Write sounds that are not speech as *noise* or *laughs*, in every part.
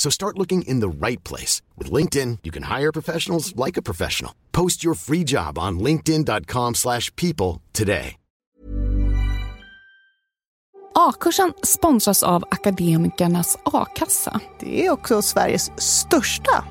So start looking in the right place. With LinkedIn, you can hire professionals like a professional. Post your free job on linkedin.com slash people today. A-kursen sponsras av Akademikernas a-kassa. Det är också Sveriges största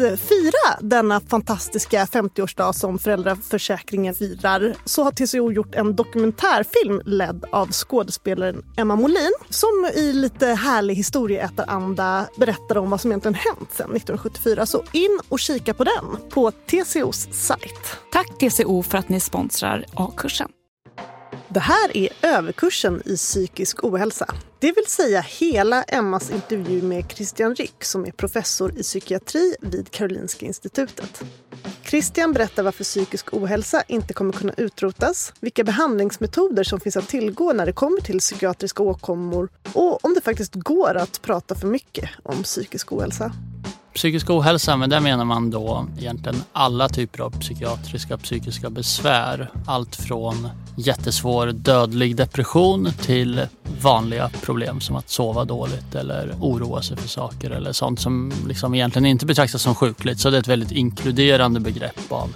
Eh, fira denna fantastiska 50-årsdag som föräldraförsäkringen firar så har TCO gjort en dokumentärfilm ledd av skådespelaren Emma Molin som i lite härlig historieätaranda berättar om vad som egentligen hänt sedan 1974. Så in och kika på den på TCOs sajt. Tack TCO för att ni sponsrar A-kursen. Det här är överkursen i psykisk ohälsa. Det vill säga hela Emmas intervju med Christian Rick som är professor i psykiatri vid Karolinska institutet. Christian berättar varför psykisk ohälsa inte kommer kunna utrotas, vilka behandlingsmetoder som finns att tillgå när det kommer till psykiatriska åkommor och om det faktiskt går att prata för mycket om psykisk ohälsa. Psykisk ohälsa, men där menar man då egentligen alla typer av psykiatriska psykiska besvär. Allt från jättesvår dödlig depression till vanliga problem som att sova dåligt eller oroa sig för saker eller sånt som liksom egentligen inte betraktas som sjukligt. Så det är ett väldigt inkluderande begrepp av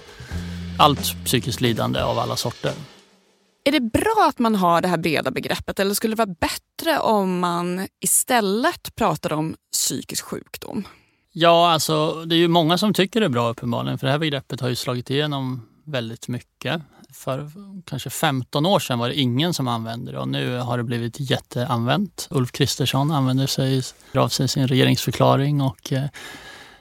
allt psykiskt lidande av alla sorter. Är det bra att man har det här breda begreppet eller skulle det vara bättre om man istället pratar om psykisk sjukdom? Ja, alltså det är ju många som tycker det är bra uppenbarligen för det här begreppet har ju slagit igenom väldigt mycket. För kanske 15 år sedan var det ingen som använde det och nu har det blivit jätteanvänt. Ulf Kristersson använder sig av sig sin regeringsförklaring och eh,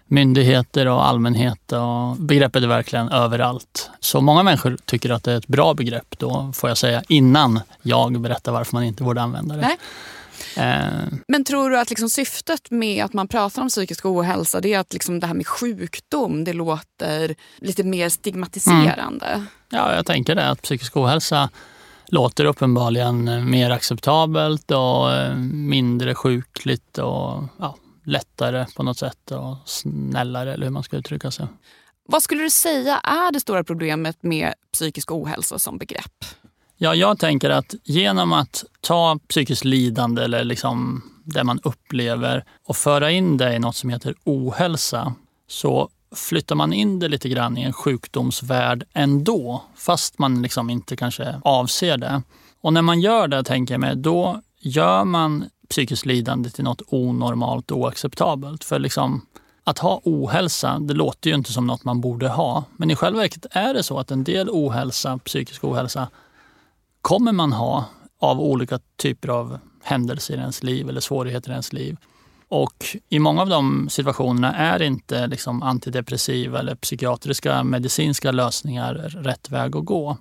myndigheter och allmänhet. Och begreppet är verkligen överallt. Så många människor tycker att det är ett bra begrepp då, får jag säga, innan jag berättar varför man inte borde använda det. Nej. Eh. Men tror du att liksom syftet med att man pratar om psykisk ohälsa det är att liksom det här med sjukdom det låter lite mer stigmatiserande? Mm. Ja, jag tänker det. Att psykisk ohälsa låter uppenbarligen mer acceptabelt och eh, mindre sjukligt och ja, lättare på något sätt och snällare eller hur man ska uttrycka sig. Vad skulle du säga är det stora problemet med psykisk ohälsa som begrepp? Ja, jag tänker att genom att ta psykiskt lidande eller liksom det man upplever och föra in det i något som heter ohälsa så flyttar man in det lite grann i en sjukdomsvärld ändå, fast man liksom inte kanske avser det. Och när man gör det, tänker jag mig, då gör man psykiskt lidande till något onormalt och oacceptabelt. För liksom, att ha ohälsa, det låter ju inte som något man borde ha. Men i själva verket är det så att en del ohälsa, psykisk ohälsa, kommer man ha av olika typer av händelser i ens liv eller svårigheter i ens liv. Och i många av de situationerna är inte liksom antidepressiva eller psykiatriska medicinska lösningar rätt väg att gå.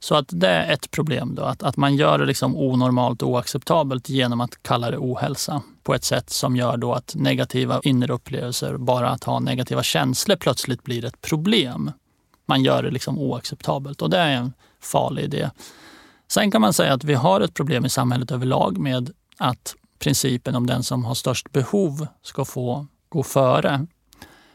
Så att det är ett problem, då, att, att man gör det liksom onormalt och oacceptabelt genom att kalla det ohälsa på ett sätt som gör då att negativa inre upplevelser, bara att ha negativa känslor plötsligt blir ett problem. Man gör det liksom oacceptabelt och det är en farlig idé. Sen kan man säga att vi har ett problem i samhället överlag med att principen om den som har störst behov ska få gå före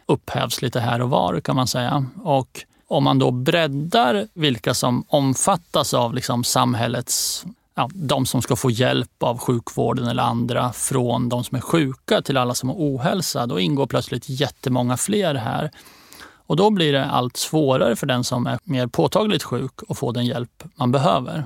upphävs lite här och var kan man säga. Och om man då breddar vilka som omfattas av liksom samhällets ja, de som ska få hjälp av sjukvården eller andra från de som är sjuka till alla som har ohälsa, då ingår plötsligt jättemånga fler här. Och då blir det allt svårare för den som är mer påtagligt sjuk att få den hjälp man behöver.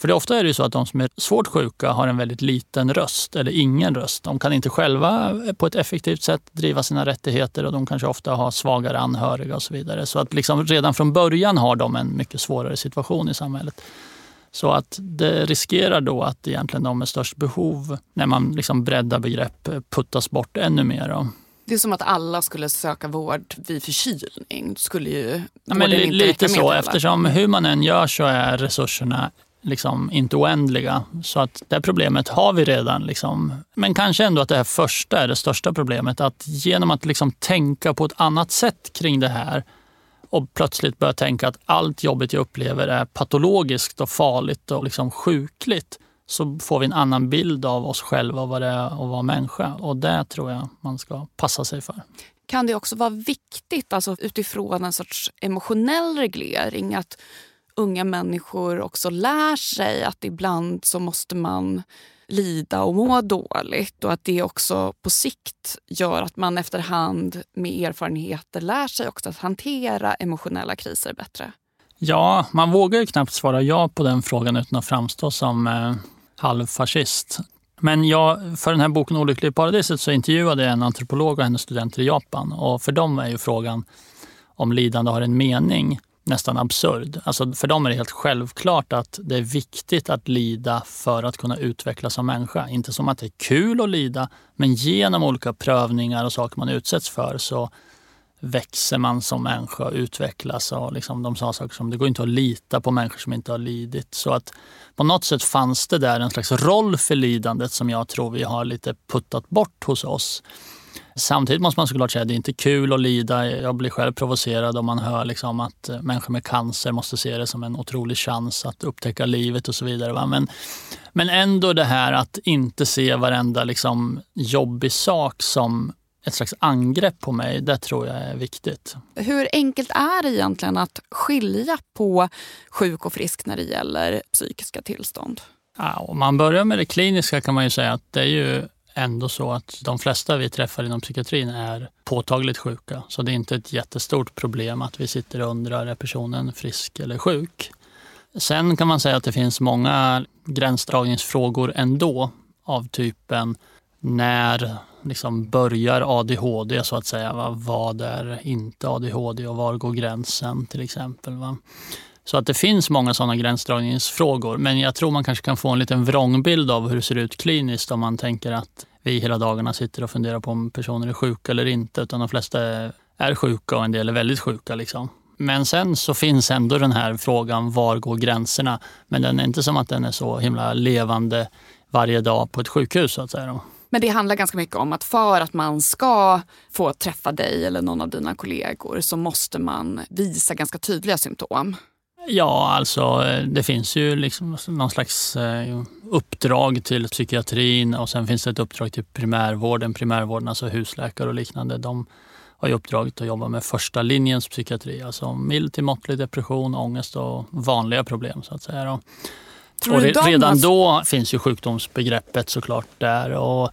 För det ofta är det så att de som är svårt sjuka har en väldigt liten röst eller ingen röst. De kan inte själva på ett effektivt sätt driva sina rättigheter och de kanske ofta har svagare anhöriga och så vidare. Så att liksom redan från början har de en mycket svårare situation i samhället. Så att det riskerar då att egentligen de med störst behov, när man liksom breddar begrepp, puttas bort ännu mer. Då. Det är som att alla skulle söka vård vid förkylning. Skulle ju ja, men lite så, eftersom hur man än gör så är resurserna liksom inte oändliga. Så att det problemet har vi redan. Liksom. Men kanske ändå att det här första är det största problemet. Att genom att liksom tänka på ett annat sätt kring det här och plötsligt börja tänka att allt jobbet jag upplever är patologiskt och farligt och liksom sjukligt så får vi en annan bild av oss själva och vad det är att vara människa. Och det tror jag man ska passa sig för. Kan det också vara viktigt alltså utifrån en sorts emotionell reglering att unga människor också lär sig att ibland så måste man lida och må dåligt och att det också på sikt gör att man efterhand med erfarenheter lär sig också att hantera emotionella kriser bättre. Ja, man vågar ju knappt svara ja på den frågan utan att framstå som eh, halvfascist. Men jag, för den här boken Olycklig i paradiset så intervjuade jag en antropolog och hennes studenter i Japan. Och för dem är ju frågan om lidande har en mening nästan absurd. Alltså för dem är det helt självklart att det är viktigt att lida för att kunna utvecklas som människa. Inte som att det är kul att lida, men genom olika prövningar och saker man utsätts för så växer man som människa och utvecklas. Och liksom de sa saker som det går inte att lita på människor som inte har lidit. Så att på något sätt fanns det där en slags roll för lidandet som jag tror vi har lite puttat bort hos oss. Samtidigt måste man såklart säga att det är inte kul att lida. Jag blir själv provocerad om man hör liksom att människor med cancer måste se det som en otrolig chans att upptäcka livet och så vidare. Men, men ändå det här att inte se varenda liksom jobbig sak som ett slags angrepp på mig, det tror jag är viktigt. Hur enkelt är det egentligen att skilja på sjuk och frisk när det gäller psykiska tillstånd? Ja, om man börjar med det kliniska kan man ju säga att det är ju ändå så att de flesta vi träffar inom psykiatrin är påtagligt sjuka. Så det är inte ett jättestort problem att vi sitter och undrar är personen frisk eller sjuk. Sen kan man säga att det finns många gränsdragningsfrågor ändå av typen när liksom börjar ADHD så att säga. Va? Vad är inte ADHD och var går gränsen till exempel. Va? Så att det finns många sådana gränsdragningsfrågor. Men jag tror man kanske kan få en liten vrångbild av hur det ser ut kliniskt om man tänker att vi hela dagarna sitter och funderar på om personer är sjuka eller inte. Utan de flesta är sjuka och en del är väldigt sjuka. Liksom. Men sen så finns ändå den här frågan, var går gränserna? Men den är inte som att den är så himla levande varje dag på ett sjukhus. Så att säga. Men det handlar ganska mycket om att för att man ska få träffa dig eller någon av dina kollegor så måste man visa ganska tydliga symptom. Ja, alltså det finns ju liksom någon slags eh, uppdrag till psykiatrin och sen finns det ett uppdrag till primärvården. Primärvården, alltså husläkare och liknande, de har ju uppdraget att jobba med första linjens psykiatri. Alltså mild till måttlig depression, ångest och vanliga problem så att säga. Och redan då finns ju sjukdomsbegreppet såklart där. Och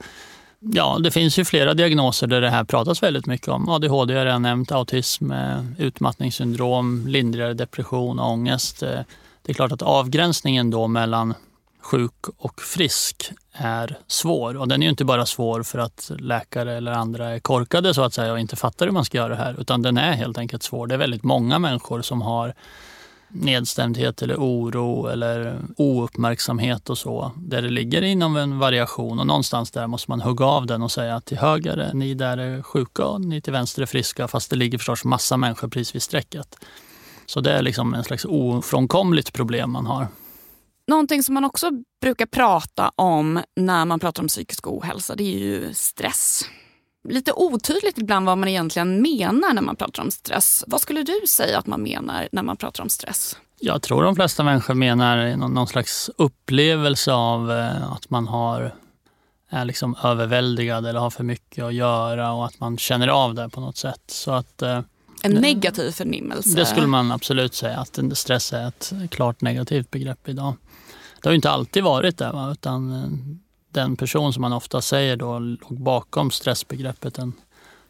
Ja, det finns ju flera diagnoser där det här pratas väldigt mycket om. ADHD har jag redan nämnt, autism, eh, utmattningssyndrom, lindrigare depression, ångest. Eh, det är klart att avgränsningen då mellan sjuk och frisk är svår. Och den är ju inte bara svår för att läkare eller andra är korkade så att säga och inte fattar hur man ska göra det här, utan den är helt enkelt svår. Det är väldigt många människor som har nedstämdhet eller oro eller ouppmärksamhet och så. Där det ligger inom en variation och någonstans där måste man hugga av den och säga att till höger är ni där är sjuka och ni till vänster är friska fast det ligger förstås massa människor precis vid strecket. Så det är liksom en slags ofrånkomligt problem man har. Någonting som man också brukar prata om när man pratar om psykisk ohälsa det är ju stress lite otydligt ibland vad man egentligen menar när man pratar om stress. Vad skulle du säga att man menar när man pratar om stress? Jag tror de flesta människor menar någon slags upplevelse av eh, att man har, är liksom överväldigad eller har för mycket att göra och att man känner av det på något sätt. Så att, eh, en negativ förnimmelse? Det skulle man absolut säga, att stress är ett klart negativt begrepp idag. Det har inte alltid varit det, va? utan eh, den person som man ofta säger då låg bakom stressbegreppet, en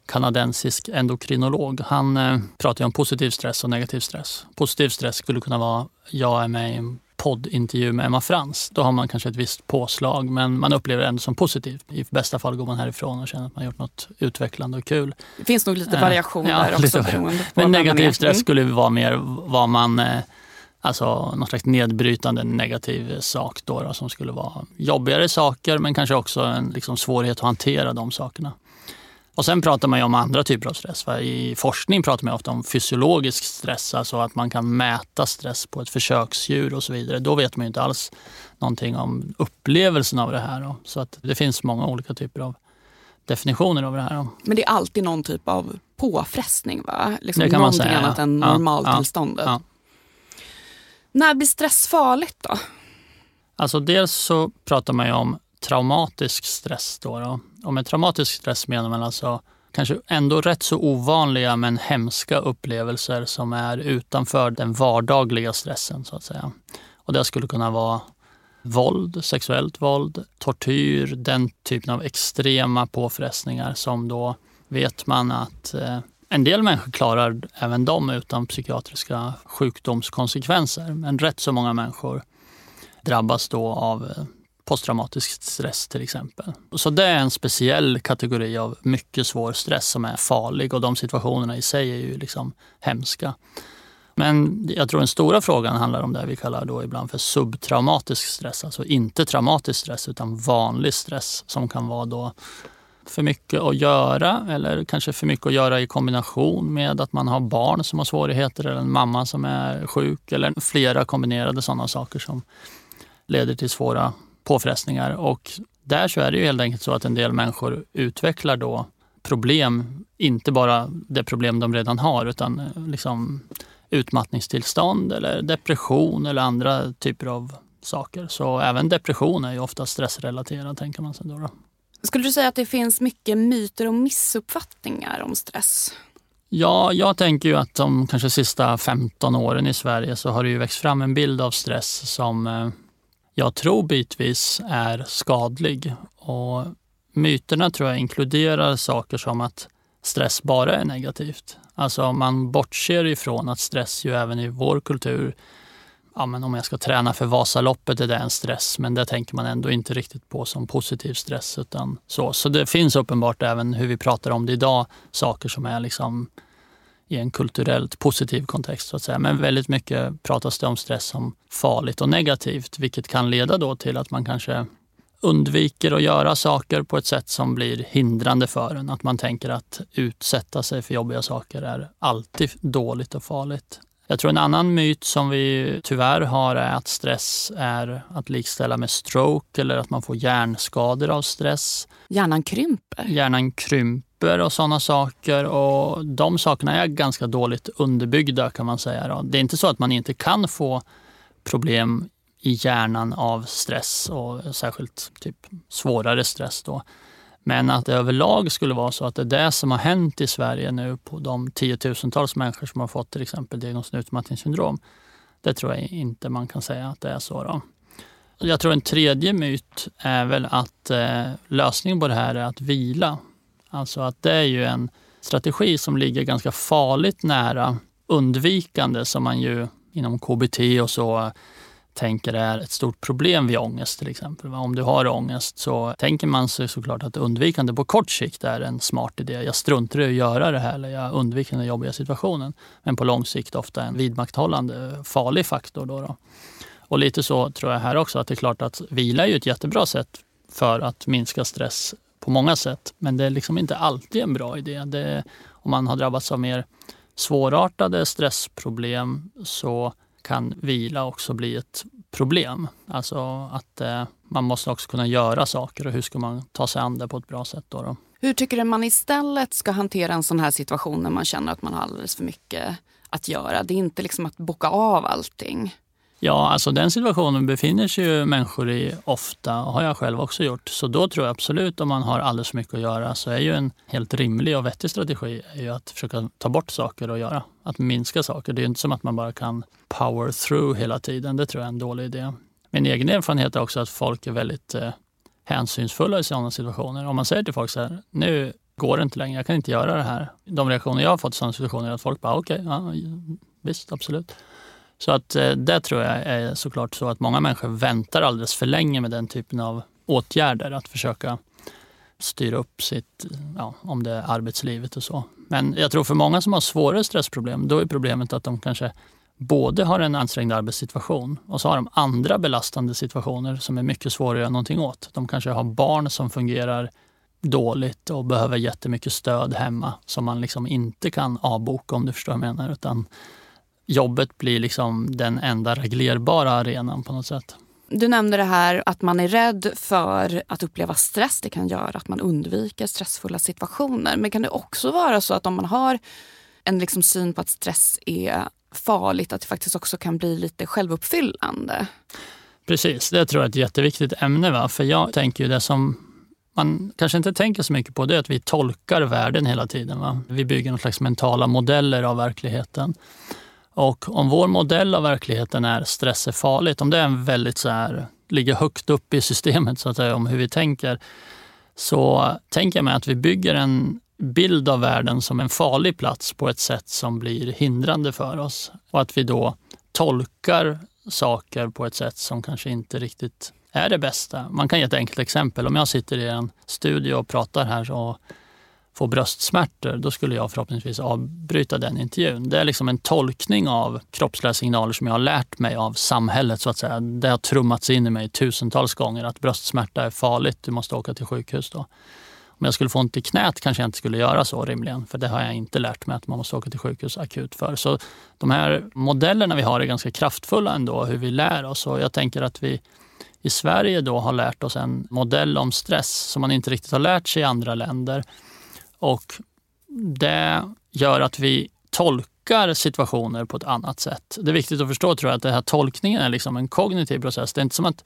kanadensisk endokrinolog, han eh, pratar om positiv stress och negativ stress. Positiv stress skulle kunna vara, jag är med i en poddintervju med Emma Frans. Då har man kanske ett visst påslag, men man upplever det ändå som positivt. I bästa fall går man härifrån och känner att man gjort något utvecklande och kul. Det finns nog lite variation eh, där ja, också. Lite, men negativ stress mm. skulle vara mer vad man eh, Alltså någon slags nedbrytande negativ sak då, då, som skulle vara jobbigare saker men kanske också en liksom, svårighet att hantera de sakerna. Och sen pratar man ju om andra typer av stress. I forskning pratar man ofta om fysiologisk stress, alltså att man kan mäta stress på ett försöksdjur och så vidare. Då vet man ju inte alls någonting om upplevelsen av det här. Då. Så att det finns många olika typer av definitioner av det här. Då. Men det är alltid någon typ av påfrestning? va? Liksom det kan man säga, annat ja. än normaltillståndet? Ja, ja. När blir stress farligt då? Alltså dels så pratar man ju om traumatisk stress. Då, då. Och med traumatisk stress menar man alltså kanske ändå rätt så ovanliga men hemska upplevelser som är utanför den vardagliga stressen så att säga. Och det skulle kunna vara våld, sexuellt våld, tortyr, den typen av extrema påfrestningar som då vet man att eh, en del människor klarar även dem utan psykiatriska sjukdomskonsekvenser. Men rätt så många människor drabbas då av eh, posttraumatisk stress till exempel. Så det är en speciell kategori av mycket svår stress som är farlig och de situationerna i sig är ju liksom hemska. Men jag tror den stora frågan handlar om det vi kallar då ibland för subtraumatisk stress. Alltså inte traumatisk stress utan vanlig stress som kan vara då för mycket att göra eller kanske för mycket att göra i kombination med att man har barn som har svårigheter eller en mamma som är sjuk eller flera kombinerade sådana saker som leder till svåra påfrestningar. Och där så är det ju helt enkelt så att en del människor utvecklar då problem, inte bara det problem de redan har utan eh, liksom utmattningstillstånd eller depression eller andra typer av saker. Så även depression är ju ofta stressrelaterad tänker man sig. Då, då. Skulle du säga att det finns mycket myter och missuppfattningar om stress? Ja, jag tänker ju att de kanske sista 15 åren i Sverige så har det ju växt fram en bild av stress som eh, jag tror bitvis är skadlig. Och myterna tror jag inkluderar saker som att stress bara är negativt. Alltså man bortser ifrån att stress ju även i vår kultur ja, men om jag ska träna för Vasaloppet är det en stress, men det tänker man ändå inte riktigt på som positiv stress. Utan så. så det finns uppenbart även hur vi pratar om det idag, saker som är liksom i en kulturellt positiv kontext. Så att säga. Men väldigt mycket pratas det om stress som farligt och negativt, vilket kan leda då till att man kanske undviker att göra saker på ett sätt som blir hindrande för en. Att man tänker att utsätta sig för jobbiga saker är alltid dåligt och farligt. Jag tror en annan myt som vi tyvärr har är att stress är att likställa med stroke eller att man får hjärnskador av stress. Hjärnan krymper? Hjärnan krymper och sådana saker. Och de sakerna är ganska dåligt underbyggda kan man säga. Det är inte så att man inte kan få problem i hjärnan av stress och särskilt typ svårare stress. Då. Men att det överlag skulle vara så att det är det som har hänt i Sverige nu på de tiotusentals människor som har fått till exempel diagnosen utmattningssyndrom. Det tror jag inte man kan säga att det är så. Då. Jag tror en tredje myt är väl att eh, lösningen på det här är att vila. Alltså att det är ju en strategi som ligger ganska farligt nära undvikande som man ju inom KBT och så tänker är ett stort problem vid ångest till exempel. Om du har ångest så tänker man sig såklart att undvikande på kort sikt är en smart idé. Jag struntar i att göra det här eller jag undviker den jobbiga situationen. Men på lång sikt ofta en vidmakthållande farlig faktor. Då, då. Och lite så tror jag här också att det är klart att vila är ett jättebra sätt för att minska stress på många sätt. Men det är liksom inte alltid en bra idé. Det, om man har drabbats av mer svårartade stressproblem så kan vila också bli ett problem. Alltså att eh, man måste också kunna göra saker och hur ska man ta sig an det på ett bra sätt. Då, då? Hur tycker du man istället ska hantera en sån här situation när man känner att man har alldeles för mycket att göra? Det är inte liksom att boka av allting. Ja, alltså den situationen befinner sig ju människor i ofta, och har jag själv också gjort. Så då tror jag absolut om man har alldeles för mycket att göra så är ju en helt rimlig och vettig strategi är ju att försöka ta bort saker att göra. Att minska saker. Det är ju inte som att man bara kan power through hela tiden. Det tror jag är en dålig idé. Min egen erfarenhet är också att folk är väldigt eh, hänsynsfulla i sådana situationer. Om man säger till folk så här, nu går det inte längre, jag kan inte göra det här. De reaktioner jag har fått i sådana situationer är att folk bara, okej, okay, ja, visst, absolut. Så att eh, det tror jag är såklart så att många människor väntar alldeles för länge med den typen av åtgärder. Att försöka styra upp sitt, ja, om det är arbetslivet och så. Men jag tror för många som har svårare stressproblem, då är problemet att de kanske både har en ansträngd arbetssituation och så har de andra belastande situationer som är mycket svårare att göra någonting åt. De kanske har barn som fungerar dåligt och behöver jättemycket stöd hemma som man liksom inte kan avboka om du förstår vad jag menar. Utan jobbet blir liksom den enda reglerbara arenan på något sätt. Du nämnde det här att man är rädd för att uppleva stress. Det kan göra att man undviker stressfulla situationer. Men kan det också vara så att om man har en liksom syn på att stress är farligt, att det faktiskt också kan bli lite självuppfyllande? Precis, det tror jag är ett jätteviktigt ämne. Va? För jag tänker ju det som man kanske inte tänker så mycket på det är att vi tolkar världen hela tiden. Va? Vi bygger någon slags mentala modeller av verkligheten. Och om vår modell av verkligheten är stress är farligt, om det är en väldigt så här, ligger högt upp i systemet så att säga, om hur vi tänker, så tänker jag mig att vi bygger en bild av världen som en farlig plats på ett sätt som blir hindrande för oss. Och att vi då tolkar saker på ett sätt som kanske inte riktigt är det bästa. Man kan ge ett enkelt exempel. Om jag sitter i en studio och pratar här och få bröstsmärtor, då skulle jag förhoppningsvis avbryta den intervjun. Det är liksom en tolkning av kroppsliga signaler som jag har lärt mig av samhället. så att säga. Det har trummats in i mig tusentals gånger att bröstsmärta är farligt, du måste åka till sjukhus. Då. Om jag skulle få ont i knät kanske jag inte skulle göra så rimligen, för det har jag inte lärt mig att man måste åka till sjukhus akut för. Så de här modellerna vi har är ganska kraftfulla ändå, hur vi lär oss. Och jag tänker att vi i Sverige då har lärt oss en modell om stress som man inte riktigt har lärt sig i andra länder. Och det gör att vi tolkar situationer på ett annat sätt. Det är viktigt att förstå tror jag, att den här tolkningen är liksom en kognitiv process. Det är inte som att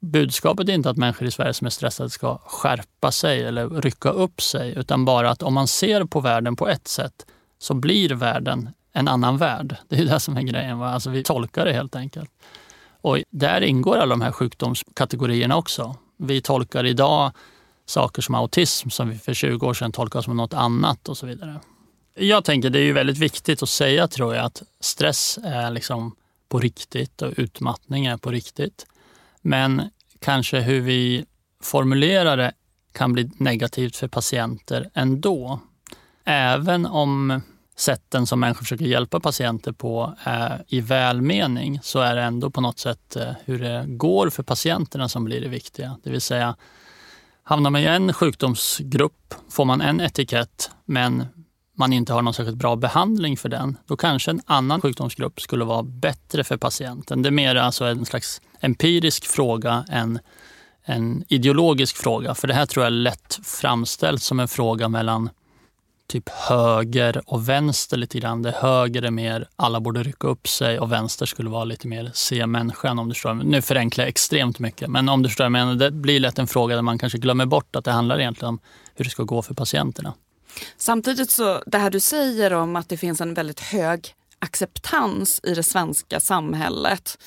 budskapet är inte att människor i Sverige som är stressade ska skärpa sig eller rycka upp sig, utan bara att om man ser på världen på ett sätt så blir världen en annan värld. Det är det som är grejen. Va? Alltså vi tolkar det helt enkelt. Och där ingår alla de här sjukdomskategorierna också. Vi tolkar idag saker som autism som vi för 20 år sedan tolkade som något annat och så vidare. Jag tänker det är ju väldigt viktigt att säga tror jag att stress är liksom på riktigt och utmattning är på riktigt. Men kanske hur vi formulerar det kan bli negativt för patienter ändå. Även om sätten som människor försöker hjälpa patienter på är i välmening så är det ändå på något sätt eh, hur det går för patienterna som blir det viktiga. Det vill säga, hamnar man i en sjukdomsgrupp får man en etikett men man inte har någon särskilt bra behandling för den, då kanske en annan sjukdomsgrupp skulle vara bättre för patienten. Det är mer alltså en slags empirisk fråga än en ideologisk fråga. För det här tror jag är lätt framställt som en fråga mellan typ höger och vänster lite grann. Där höger är mer alla borde rycka upp sig och vänster skulle vara lite mer se människan. Om du förstår. Nu förenklar jag extremt mycket, men om du förstår. menar, det blir lätt en fråga där man kanske glömmer bort att det handlar egentligen om hur det ska gå för patienterna. Samtidigt så, det här du säger om att det finns en väldigt hög acceptans i det svenska samhället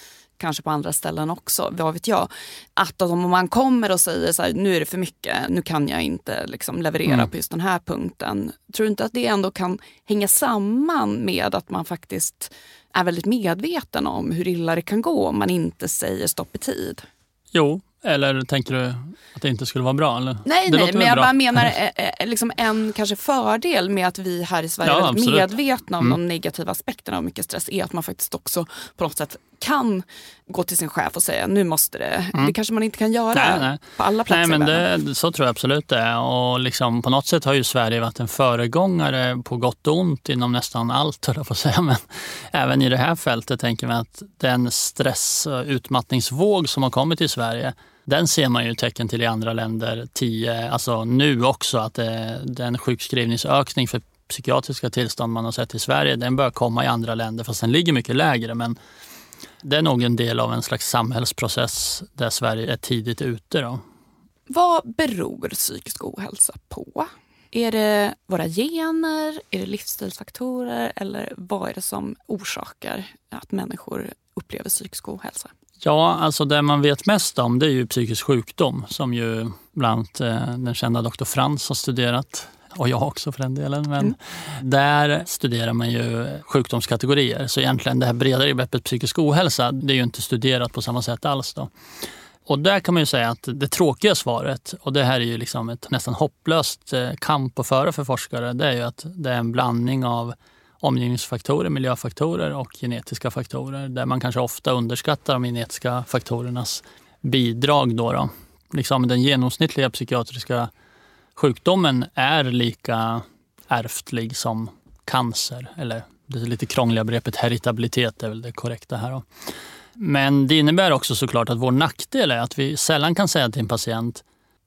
kanske på andra ställen också, vad vet jag. Att om man kommer och säger så här, nu är det för mycket, nu kan jag inte liksom leverera mm. på just den här punkten. Tror du inte att det ändå kan hänga samman med att man faktiskt är väldigt medveten om hur illa det kan gå om man inte säger stopp i tid? Jo, eller tänker du att det inte skulle vara bra? Eller? Nej, det nej men jag bra. bara menar *laughs* eh, eh, liksom en kanske fördel med att vi här i Sverige ja, är medvetna om mm. de negativa aspekterna av mycket stress är att man faktiskt också på något sätt kan gå till sin chef och säga nu måste det. Mm. Det kanske man inte kan göra nej, nej. på alla platser. Nej, men det, så tror jag absolut det är. Och liksom, på något sätt har ju Sverige varit en föregångare på gott och ont inom nästan allt, höll jag på att säga. *laughs* Men även i det här fältet tänker vi att den stress och utmattningsvåg som har kommit till Sverige den ser man ju tecken till i andra länder, tio, alltså nu också, att det, den sjukskrivningsökning för psykiatriska tillstånd man har sett i Sverige, den bör komma i andra länder, fast den ligger mycket lägre. Men det är nog en del av en slags samhällsprocess där Sverige är tidigt ute. Då. Vad beror psykisk ohälsa på? Är det våra gener, är det livsstilsfaktorer eller vad är det som orsakar att människor upplever psykisk ohälsa? Ja, alltså det man vet mest om det är ju psykisk sjukdom som ju bland annat eh, den kända doktor Frans har studerat och jag också för den delen. Men mm. där studerar man ju sjukdomskategorier. Så egentligen det här bredare begreppet psykisk ohälsa, det är ju inte studerat på samma sätt alls. Då. Och där kan man ju säga att det tråkiga svaret, och det här är ju liksom ett nästan hopplöst eh, kamp att föra för forskare, det är ju att det är en blandning av omgivningsfaktorer, miljöfaktorer och genetiska faktorer där man kanske ofta underskattar de genetiska faktorernas bidrag. Då, då. Liksom den genomsnittliga psykiatriska sjukdomen är lika ärftlig som cancer. Eller det lite krångliga begreppet heritabilitet är väl det korrekta här. Då. Men det innebär också såklart att vår nackdel är att vi sällan kan säga till en patient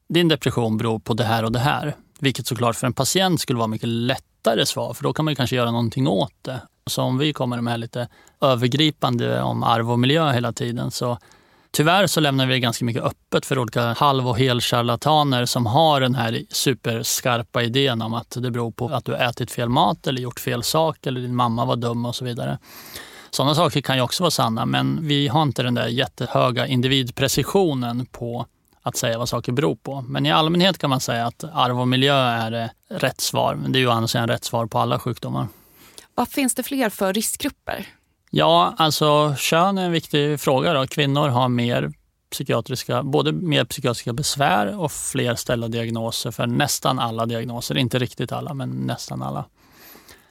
din depression beror på det här och det här. Vilket såklart för en patient skulle vara mycket lättare svar för då kan man kanske göra någonting åt det. Så om vi kommer med lite övergripande om arv och miljö hela tiden så Tyvärr så lämnar vi det ganska mycket öppet för olika halv och helcharlataner som har den här superskarpa idén om att det beror på att du ätit fel mat eller gjort fel sak eller din mamma var dum och så vidare. Sådana saker kan ju också vara sanna men vi har inte den där jättehöga individprecisionen på att säga vad saker beror på. Men i allmänhet kan man säga att arv och miljö är eh, rätt svar. Men det är ju annars en rätt svar på alla sjukdomar. Vad finns det fler för riskgrupper? Ja, alltså kön är en viktig fråga. Då. Kvinnor har mer psykiatriska, både mer psykiatriska besvär och fler ställda diagnoser för nästan alla diagnoser. Inte riktigt alla, men nästan alla.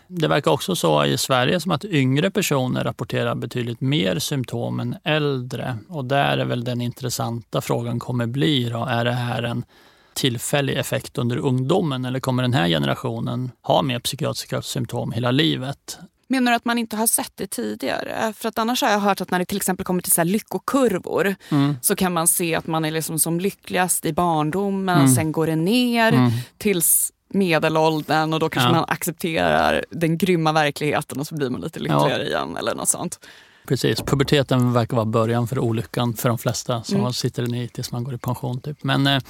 Det verkar också så i Sverige som att yngre personer rapporterar betydligt mer symptom än äldre. Och där är väl den intressanta frågan kommer bli då, är det här en tillfällig effekt under ungdomen eller kommer den här generationen ha mer psykiatriska symptom hela livet? Menar du att man inte har sett det tidigare? För att annars har jag hört att när det till exempel kommer till så lyckokurvor mm. så kan man se att man är liksom som lyckligast i barndomen, mm. sen går det ner mm. tills medelåldern och då kanske ja. man accepterar den grymma verkligheten och så blir man lite lyckligare ja. igen eller något sånt. Precis, puberteten verkar vara början för olyckan för de flesta. Så Mm. sitter den i tills man går i pension. Typ. Men eh,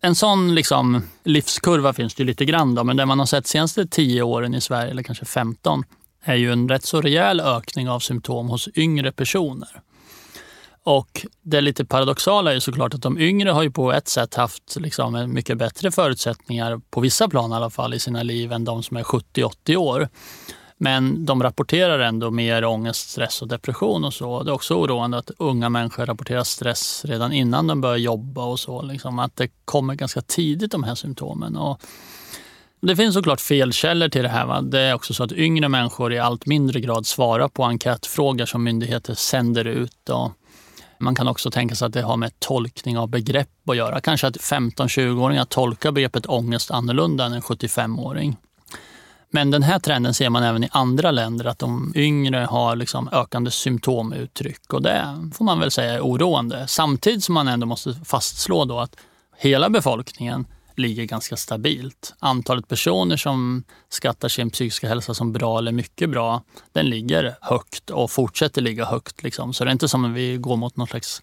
en sån liksom, livskurva finns det ju lite grann. Då, men det man har sett senaste 10 åren i Sverige, eller kanske 15, är ju en rätt så rejäl ökning av symptom hos yngre personer. Och det lite paradoxala är ju såklart att de yngre har ju på ett sätt haft liksom mycket bättre förutsättningar, på vissa plan i alla fall, i sina liv än de som är 70-80 år. Men de rapporterar ändå mer ångest, stress och depression och så. Det är också oroande att unga människor rapporterar stress redan innan de börjar jobba och så. Liksom att det kommer ganska tidigt de här symptomen. Och det finns såklart felkällor till det här. Va? Det är också så att yngre människor i allt mindre grad svarar på enkätfrågor som myndigheter sänder ut. Och man kan också tänka sig att det har med tolkning av begrepp att göra. Kanske att 15-20-åringar tolkar begreppet ångest annorlunda än en 75-åring. Men den här trenden ser man även i andra länder, att de yngre har liksom ökande symptomuttryck. Och det får man väl säga är oroande. Samtidigt som man ändå måste fastslå då att hela befolkningen ligger ganska stabilt. Antalet personer som skattar sin psykiska hälsa som bra eller mycket bra, den ligger högt och fortsätter ligga högt. Liksom. Så det är inte som att vi går mot någon slags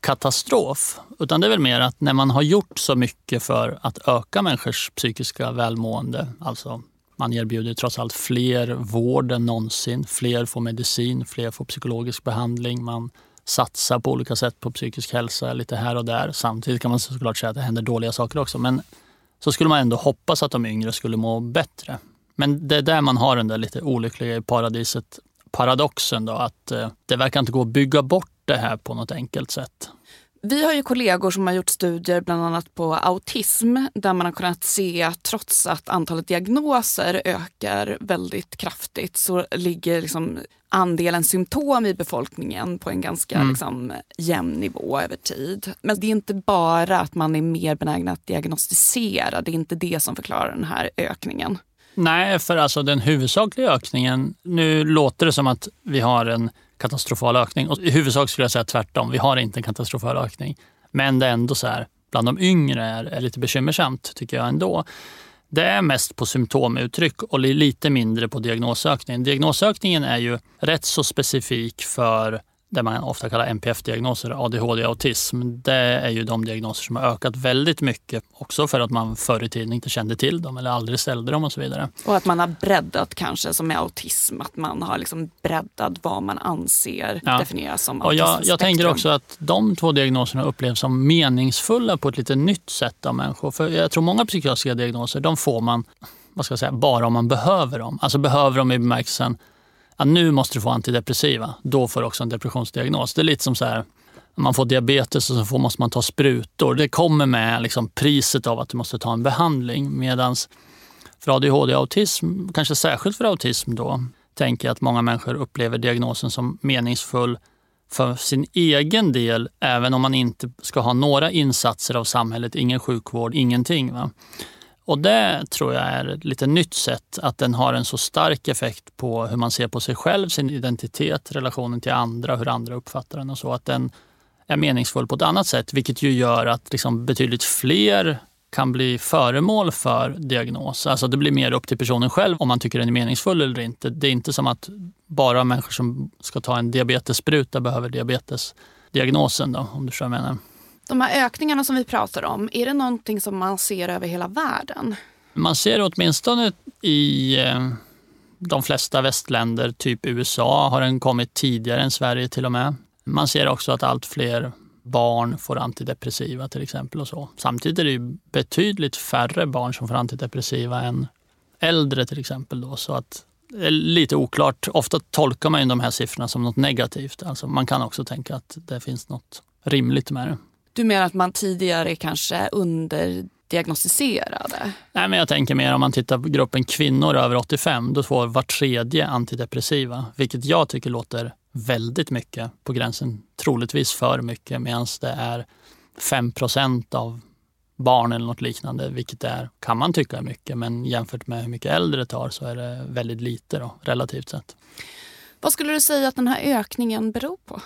katastrof. Utan det är väl mer att när man har gjort så mycket för att öka människors psykiska välmående, alltså man erbjuder trots allt fler vård än någonsin. Fler får medicin, fler får psykologisk behandling. Man satsa på olika sätt på psykisk hälsa lite här och där. Samtidigt kan man såklart säga att det händer dåliga saker också. Men så skulle man ändå hoppas att de yngre skulle må bättre. Men det är där man har den där lite olyckliga i paradiset paradoxen då, att eh, det verkar inte gå att bygga bort det här på något enkelt sätt. Vi har ju kollegor som har gjort studier bland annat på autism där man har kunnat se att trots att antalet diagnoser ökar väldigt kraftigt så ligger liksom andelen symptom i befolkningen på en ganska Mm. liksom, jämn nivå över tid. Men det är inte bara att man är mer benägen att diagnostisera, det är inte det som förklarar den här ökningen. Nej, för alltså den huvudsakliga ökningen, nu låter det som att vi har en katastrofal ökning. Och I huvudsak skulle jag säga tvärtom, vi har inte en katastrofal ökning. Men det är ändå så här, bland de yngre är, är lite bekymmersamt tycker jag ändå. Det är mest på symptomuttryck och lite mindre på diagnosökningen. Diagnosökningen är ju rätt så specifik för det man ofta kallar NPF-diagnoser, ADHD och autism. Det är ju de diagnoser som har ökat väldigt mycket. Också för att man förr i tiden inte kände till dem eller aldrig ställde dem och så vidare. Och att man har breddat kanske som med autism, att man har liksom breddat vad man anser Ja. definieras som Och jag, jag tänker också att de två diagnoserna upplevs som meningsfulla på ett lite nytt sätt av människor. För jag tror många psykiatriska diagnoser, de får man vad ska jag säga, bara om man behöver dem. Alltså behöver dem i bemärkelsen att nu måste du få antidepressiva. Då får du också en depressionsdiagnos. Det är lite som så här, man får diabetes och så får, måste man ta sprutor. Det kommer med liksom priset av att du måste ta en behandling. Medan för ADHD och autism, kanske särskilt för autism då, tänker jag att många människor upplever diagnosen som meningsfull för sin egen del, även om man inte ska ha några insatser av samhället, ingen sjukvård, ingenting. Va? Och det tror jag är ett lite nytt sätt, att den har en så stark effekt på hur man ser på sig själv, sin identitet, relationen till andra, hur andra uppfattar den och så. Att den är meningsfull på ett annat sätt, vilket ju gör att liksom betydligt fler kan bli föremål för diagnos. Alltså det blir mer upp till personen själv om man tycker den är meningsfull eller inte. Det är inte som att bara människor som ska ta en diabetesspruta behöver diabetesdiagnosen, då, om du förstår vad jag menar. De här ökningarna som vi pratar om, är det någonting som man ser över hela världen? Man ser åtminstone i eh, de flesta västländer, typ USA, har den kommit tidigare än Sverige till och med. Man ser också att allt fler barn får antidepressiva till exempel. och så. Samtidigt är det ju betydligt färre barn som får antidepressiva än äldre till exempel. Då, så att det är lite oklart. Ofta tolkar man ju de här siffrorna som något negativt. Alltså man kan också tänka att det finns något rimligt med det. Du menar att man tidigare kanske underdiagnostiserade? Nej, men jag tänker mer om man tittar på gruppen kvinnor över 85, då får var tredje antidepressiva, vilket jag tycker låter väldigt mycket, på gränsen troligtvis för mycket, medan det är 5% av barn eller något liknande, vilket är, kan man tycka är mycket, men jämfört med hur mycket äldre tar så är det väldigt lite då, relativt sett. Vad skulle du säga att den här ökningen beror på?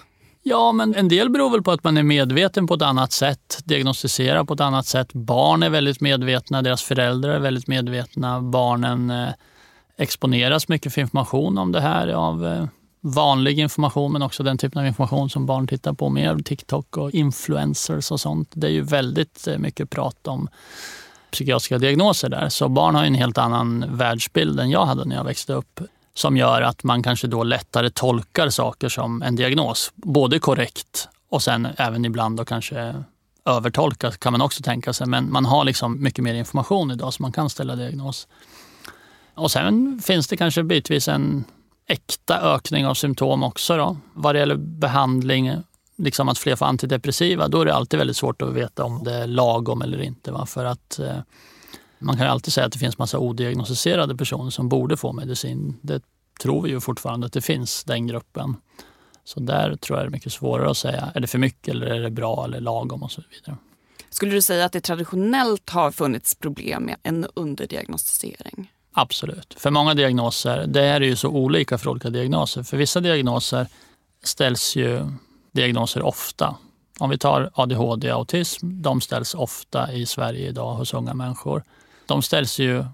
Ja, men en del beror väl på att man är medveten på ett annat sätt, diagnostiserar på ett annat sätt. Barn är väldigt medvetna, deras föräldrar är väldigt medvetna. Barnen eh, exponeras mycket för information om det här av eh, vanlig information men också den typen av information som barn tittar på mer. TikTok och influencers och sånt. Det är ju väldigt eh, mycket prat om psykiatriska diagnoser där. Så barn har en helt annan världsbild än jag hade när jag växte upp som gör att man kanske då lättare tolkar saker som en diagnos. Både korrekt och sen även ibland då kanske övertolkat kan man också tänka sig. Men man har liksom mycket mer information idag så man kan ställa diagnos. Och sen finns det kanske bitvis en äkta ökning av symptom också. Då. Vad det gäller behandling, liksom att fler får antidepressiva, då är det alltid väldigt svårt att veta om det är lagom eller inte. Va? För att eh, man kan alltid säga att det finns massa odiagnostiserade personer som borde få medicin. Det tror vi ju fortfarande att det finns, den gruppen. Så där tror jag det är mycket svårare att säga, är det för mycket eller är det bra eller lagom och så vidare. Skulle du säga att det traditionellt har funnits problem med en underdiagnostisering? Absolut. För många diagnoser, det är ju så olika för olika diagnoser. För vissa diagnoser ställs ju diagnoser ofta. Om vi tar ADHD och autism, de ställs ofta i Sverige idag hos unga människor. De ställs ju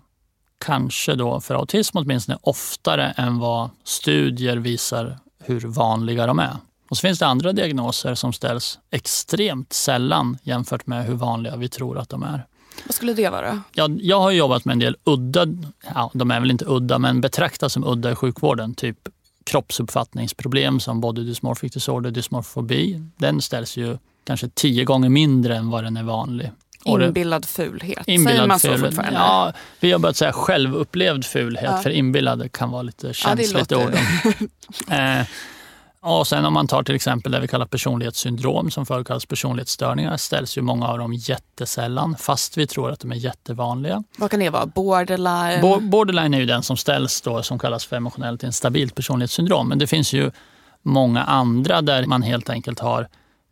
kanske då för autism åtminstone oftare än vad studier visar hur vanliga de är. Och så finns det andra diagnoser som ställs extremt sällan jämfört med hur vanliga vi tror att de är. Vad skulle det vara? Ja, jag har jobbat med en del udda, ja, de är väl inte udda, men betraktas som udda i sjukvården. Typ kroppsuppfattningsproblem som body dysmorphic disorder, dysmorfobi. Den ställs ju kanske tio gånger mindre än vad den är vanlig. Inbillad fulhet, inbillad säger man så fulhet. fortfarande? Ja, vi har börjat säga självupplevd fulhet, ja. för inbillad kan vara lite känsligt ja, ord. *laughs* eh, och sen om man tar till exempel det vi kallar personlighetssyndrom som förr kallades personlighetsstörningar ställs ju många av dem jättesällan fast vi tror att de är jättevanliga. Vad kan det vara? Borderline? Bo borderline är ju den som ställs då som kallas för emotionellt instabilt personlighetssyndrom. Men det finns ju många andra där man helt enkelt har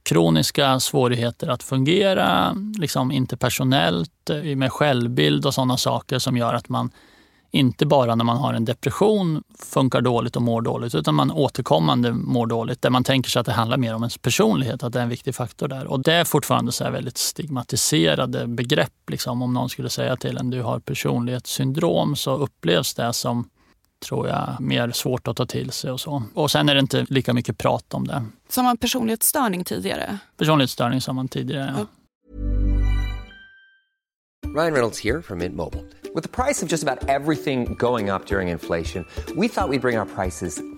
kroniska svårigheter att fungera, liksom interpersonellt, eh, med självbild och sådana saker som gör att man inte bara när man har en depression funkar dåligt och mår dåligt, utan man återkommande mår dåligt. Där man tänker sig att det handlar mer om ens personlighet, att det är en viktig faktor där. Och det är fortfarande så väldigt stigmatiserade begrepp. Liksom. Om någon skulle säga till en du har personlighetssyndrom så upplevs det som tror jag, mer svårt att ta till sig och så. Och sen är det inte lika mycket prat om det. Som man personlighetsstörning tidigare? Personlighetsstörning som man tidigare, ja. Ryan Reynolds här från Mint Mobile. Med priset på nästan allt som går upp under inflationen, trodde vi att vi skulle bring våra priser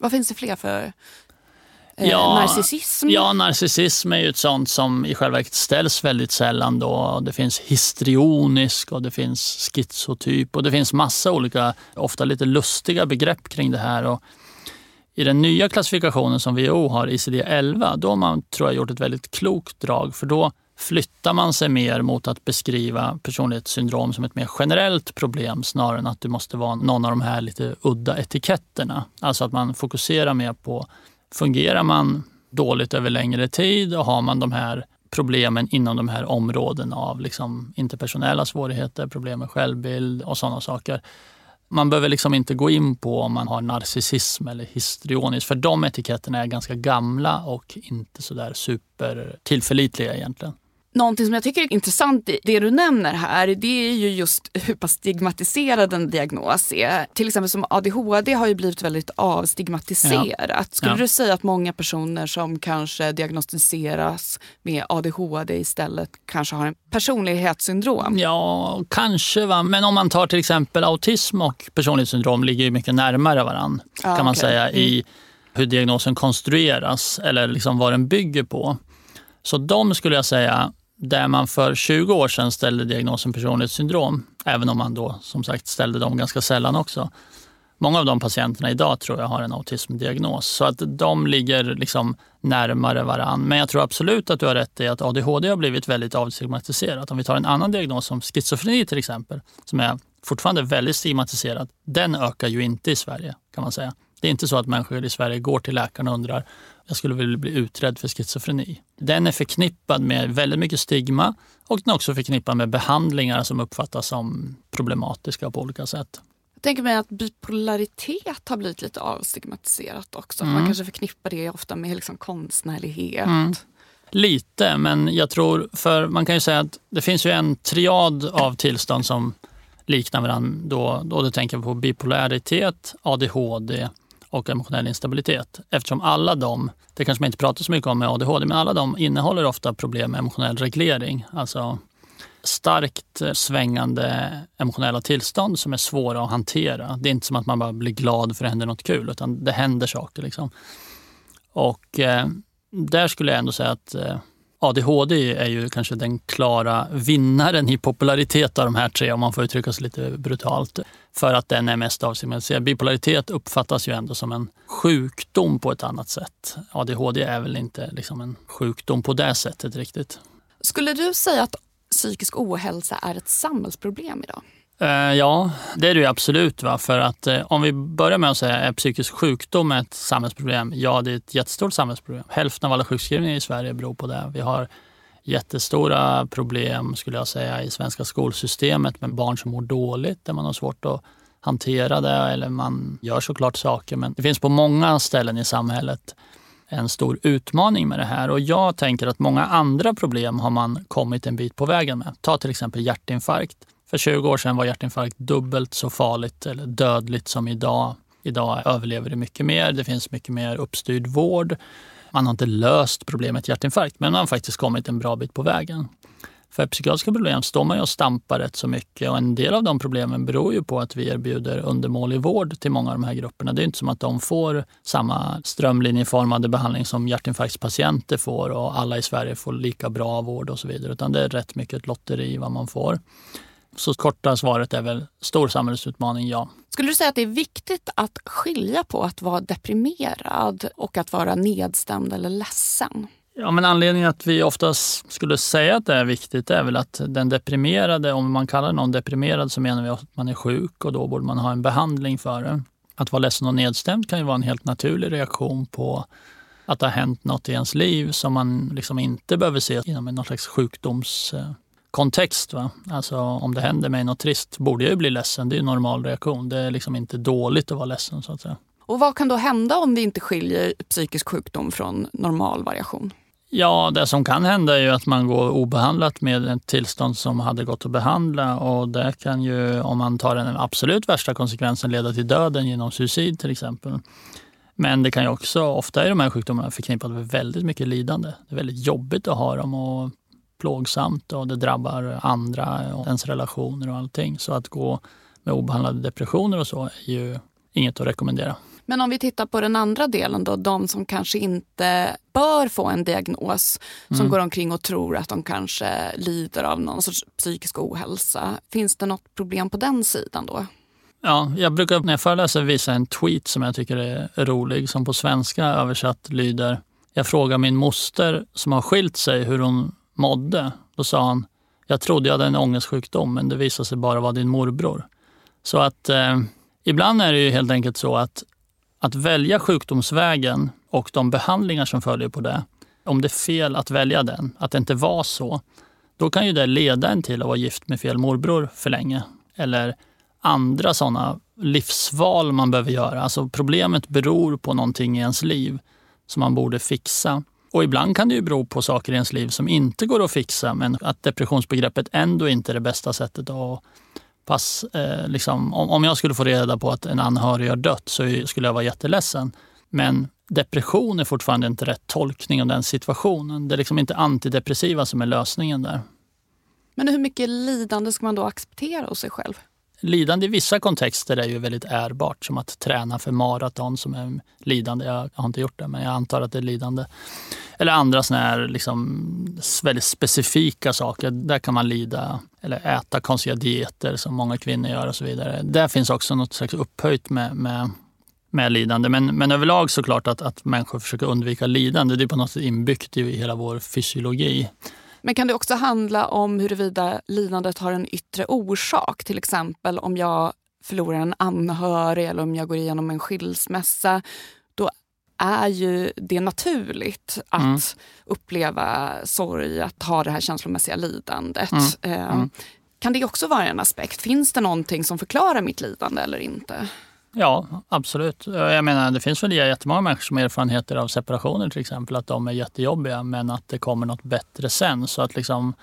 Vad finns det fler för Eh, ja, narcissism? Ja, narcissism är ju ett sånt som i själva verket ställs väldigt sällan. Då. Det finns histrionisk och det finns schizotyp och det finns massa olika, ofta lite lustiga begrepp kring det här. Och I den nya klassifikationen som WHO har, ICD-11, då har man tror jag gjort ett väldigt klokt drag för då flyttar man sig mer mot att beskriva personlighetssyndrom som ett mer generellt problem snarare än att du måste vara någon av de här lite udda etiketterna. Alltså att man fokuserar mer på Fungerar man dåligt över längre tid och har man de här problemen inom de här områdena av liksom interpersonella svårigheter, problem med självbild och sådana saker. Man behöver liksom inte gå in på om man har narcissism eller histrionisk för de etiketterna är ganska gamla och inte sådär super tillförlitliga egentligen. Någonting som jag tycker är intressant i det du nämner här, det är ju just hur pass stigmatiserad en diagnos är. Till exempel som ADHD har ju blivit väldigt avstigmatiserat. Ja. Skulle ja. du säga att många personer som kanske diagnostiseras med ADHD istället kanske har en personlighetssyndrom? Ja, kanske. Va? Men om man tar till exempel autism och personlighetssyndrom ligger ju mycket närmare varandra ja, kan man okay. säga i mm. hur diagnosen konstrueras eller liksom vad den bygger på. Så de skulle jag säga där man för 20 år sedan ställde diagnosen personlighetssyndrom, även om man då som sagt ställde dem ganska sällan också. Många av de patienterna idag tror jag har en autismdiagnos, så att de ligger liksom närmare varann. Men jag tror absolut att du har rätt i att ADHD har blivit väldigt avstigmatiserat. Om vi tar en annan diagnos som schizofreni till exempel, som är fortfarande väldigt stigmatiserad, den ökar ju inte i Sverige kan man säga. Det är inte så att människor i Sverige går till läkaren och undrar jag skulle vilja bli utredd för schizofreni. Den är förknippad med väldigt mycket stigma och den är också förknippad med behandlingar som uppfattas som problematiska på olika sätt. Jag tänker mig att bipolaritet har blivit lite avstigmatiserat också. Mm. Man kanske förknippar det ofta med liksom konstnärlighet. Mm. Lite, men jag tror, för man kan ju säga att det finns ju en triad av tillstånd som liknar varandra. Då, då du tänker på bipolaritet, ADHD och emotionell instabilitet. Eftersom alla de, det kanske man inte pratar så mycket om med ADHD, men alla de innehåller ofta problem med emotionell reglering. Alltså starkt svängande emotionella tillstånd som är svåra att hantera. Det är inte som att man bara blir glad för att det händer något kul, utan det händer saker. Liksom. Och eh, där skulle jag ändå säga att eh, ADHD är ju kanske den klara vinnaren i popularitet av de här tre, om man får uttrycka sig lite brutalt. För att den är mest avstigmatiserad. Bipolaritet uppfattas ju ändå som en sjukdom på ett annat sätt. ADHD är väl inte liksom en sjukdom på det sättet riktigt. Skulle du säga att psykisk ohälsa är ett samhällsproblem idag? Eh, ja, det är det ju absolut. Va? För att eh, om vi börjar med att säga, är psykisk sjukdom ett samhällsproblem? Ja, det är ett jättestort samhällsproblem. Hälften av alla sjukskrivningar i Sverige beror på det. Vi har jättestora problem, skulle jag säga, i svenska skolsystemet med barn som mår dåligt, där man har svårt att hantera det. Eller man gör såklart saker, men det finns på många ställen i samhället en stor utmaning med det här. Och jag tänker att många andra problem har man kommit en bit på vägen med. Ta till exempel hjärtinfarkt. För 20 år sedan var hjärtinfarkt dubbelt så farligt eller dödligt som idag. Idag överlever det mycket mer. Det finns mycket mer uppstyrd vård. Man har inte löst problemet hjärtinfarkt, men man har faktiskt kommit en bra bit på vägen. För psykiatriska problem står man ju och stampar rätt så mycket och en del av de problemen beror ju på att vi erbjuder undermålig vård till många av de här grupperna. Det är inte som att de får samma strömlinjeformade behandling som hjärtinfarktspatienter får och alla i Sverige får lika bra vård och så vidare, utan det är rätt mycket ett lotteri vad man får. Så korta svaret är väl stor samhällsutmaning, ja. Skulle du säga att det är viktigt att skilja på att vara deprimerad och att vara nedstämd eller ledsen? Ja, men anledningen att vi oftast skulle säga att det är viktigt är väl att den deprimerade, om man kallar någon deprimerad så menar vi att man är sjuk och då borde man ha en behandling för det. Att vara ledsen och nedstämd kan ju vara en helt naturlig reaktion på att det har hänt något i ens liv som man liksom inte behöver se inom någon slags sjukdoms kontext. Va? Alltså om det händer mig något trist borde jag ju bli ledsen. Det är en normal reaktion. Det är liksom inte dåligt att vara ledsen så att säga. Och vad kan då hända om vi inte skiljer psykisk sjukdom från normal variation? Ja, det som kan hända är ju att man går obehandlat med ett tillstånd som hade gått att behandla och det kan ju, om man tar den absolut värsta konsekvensen, leda till döden genom suicid till exempel. Men det kan ju också, ofta är de här sjukdomarna förknippade med väldigt mycket lidande. Det är väldigt jobbigt att ha dem och plågsamt och det drabbar andra och ens relationer och allting. Så att gå med obehandlade depressioner och så är ju inget att rekommendera. Men om vi tittar på den andra delen då, de som kanske inte bör få en diagnos, som mm. går omkring och tror att de kanske lider av någon sorts psykisk ohälsa. Finns det något problem på den sidan då? Ja, jag brukar när jag föreläser visa en tweet som jag tycker är rolig, som på svenska översatt lyder Jag frågar min moster som har skilt sig hur hon mådde. Då sa han, jag trodde jag hade en ångestsjukdom men det visade sig bara vara din morbror. Så att eh, ibland är det ju helt enkelt så att, att välja sjukdomsvägen och de behandlingar som följer på det, om det är fel att välja den, att det inte var så, då kan ju det leda en till att vara gift med fel morbror för länge. Eller andra sådana livsval man behöver göra. Alltså problemet beror på någonting i ens liv som man borde fixa. Och ibland kan det ju bero på saker i ens liv som inte går att fixa men att depressionsbegreppet ändå inte är det bästa sättet att pass, eh, liksom, om, om jag skulle få reda på att en anhörig har dött så skulle jag vara jätteledsen. Men depression är fortfarande inte rätt tolkning av den situationen. Det är liksom inte antidepressiva som är lösningen där. Men hur mycket lidande ska man då acceptera hos sig själv? Lidande i vissa kontexter är ju väldigt ärbart, som att träna för maraton som är lidande. Jag har inte gjort det, men jag antar att det är lidande. Eller andra såna här liksom väldigt specifika saker. Där kan man lida eller äta konstiga dieter som många kvinnor gör och så vidare. Där finns också något slags upphöjt med, med, med lidande. Men, men överlag såklart att, att människor försöker undvika lidande. Det är på något sätt inbyggt i hela vår fysiologi. Men kan det också handla om huruvida lidandet har en yttre orsak? Till exempel om jag förlorar en anhörig eller om jag går igenom en skilsmässa. Då är ju det naturligt att mm. uppleva sorg, att ha det här känslomässiga lidandet. Mm. Eh, mm. Kan det också vara en aspekt? Finns det någonting som förklarar mitt lidande eller inte? Ja, absolut. Jag menar, det finns väl jättemånga människor som har erfarenheter av separationer till exempel, att de är jättejobbiga men att det kommer något bättre sen. Så att liksom,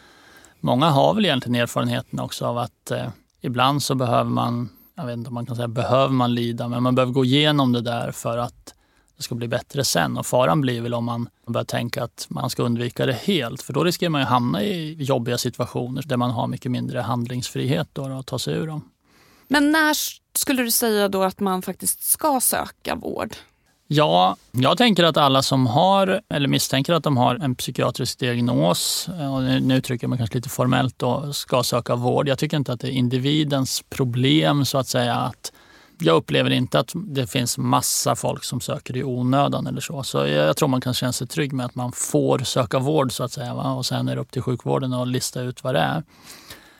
många har väl egentligen erfarenheten också av att eh, ibland så behöver man, jag vet inte om man kan säga behöver man lida, men man behöver gå igenom det där för att det ska bli bättre sen. Och faran blir väl om man börjar tänka att man ska undvika det helt, för då riskerar man ju hamna i jobbiga situationer där man har mycket mindre handlingsfrihet då, att ta sig ur dem. Men när skulle du säga då att man faktiskt ska söka vård? Ja, jag tänker att alla som har eller misstänker att de har en psykiatrisk diagnos, eh, och nu uttrycker man kanske lite formellt, då, ska söka vård. Jag tycker inte att det är individens problem så att säga att jag upplever inte att det finns massa folk som söker i onödan eller så. Så jag tror man kan känna sig trygg med att man får söka vård så att säga. Va? Och sen är det upp till sjukvården att lista ut vad det är.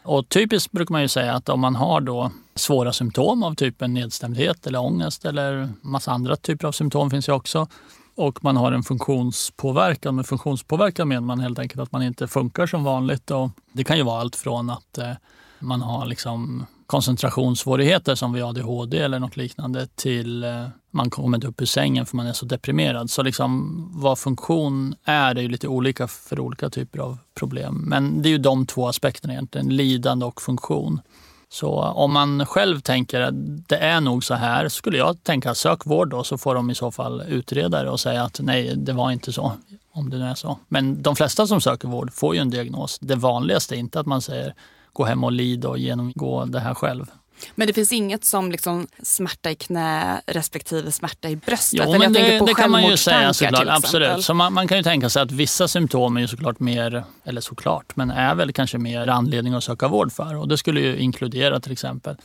Och typiskt brukar man ju säga att om man har då svåra symptom av typen nedstämdhet eller ångest eller massa andra typer av symptom finns ju också. Och man har en funktionspåverkan. Med funktionspåverkan menar man helt enkelt att man inte funkar som vanligt. Och det kan ju vara allt från att eh, man har liksom koncentrationssvårigheter som vid ADHD eller något liknande till eh, man kommer inte upp ur sängen för man är så deprimerad. Så liksom vad funktion är, är ju lite olika för olika typer av problem. Men det är ju de två aspekterna egentligen, lidande och funktion. Så om man själv tänker att det är nog så här, skulle jag tänka sök vård då så får de i så fall utreda det och säga att nej, det var inte så. Om det nu är så. Men de flesta som söker vård får ju en diagnos. Det vanligaste är inte att man säger gå hem och lid och genomgå det här själv. Men det finns inget som liksom smärta i knä respektive smärta i bröstet? Jo, men det, det kan man ju säga såklart. Absolut. Så man, man, kan ju tänka sig att vissa symptom är ju såklart mer, eller såklart, men är väl kanske mer anledning att söka vård för. Och det skulle ju inkludera till exempel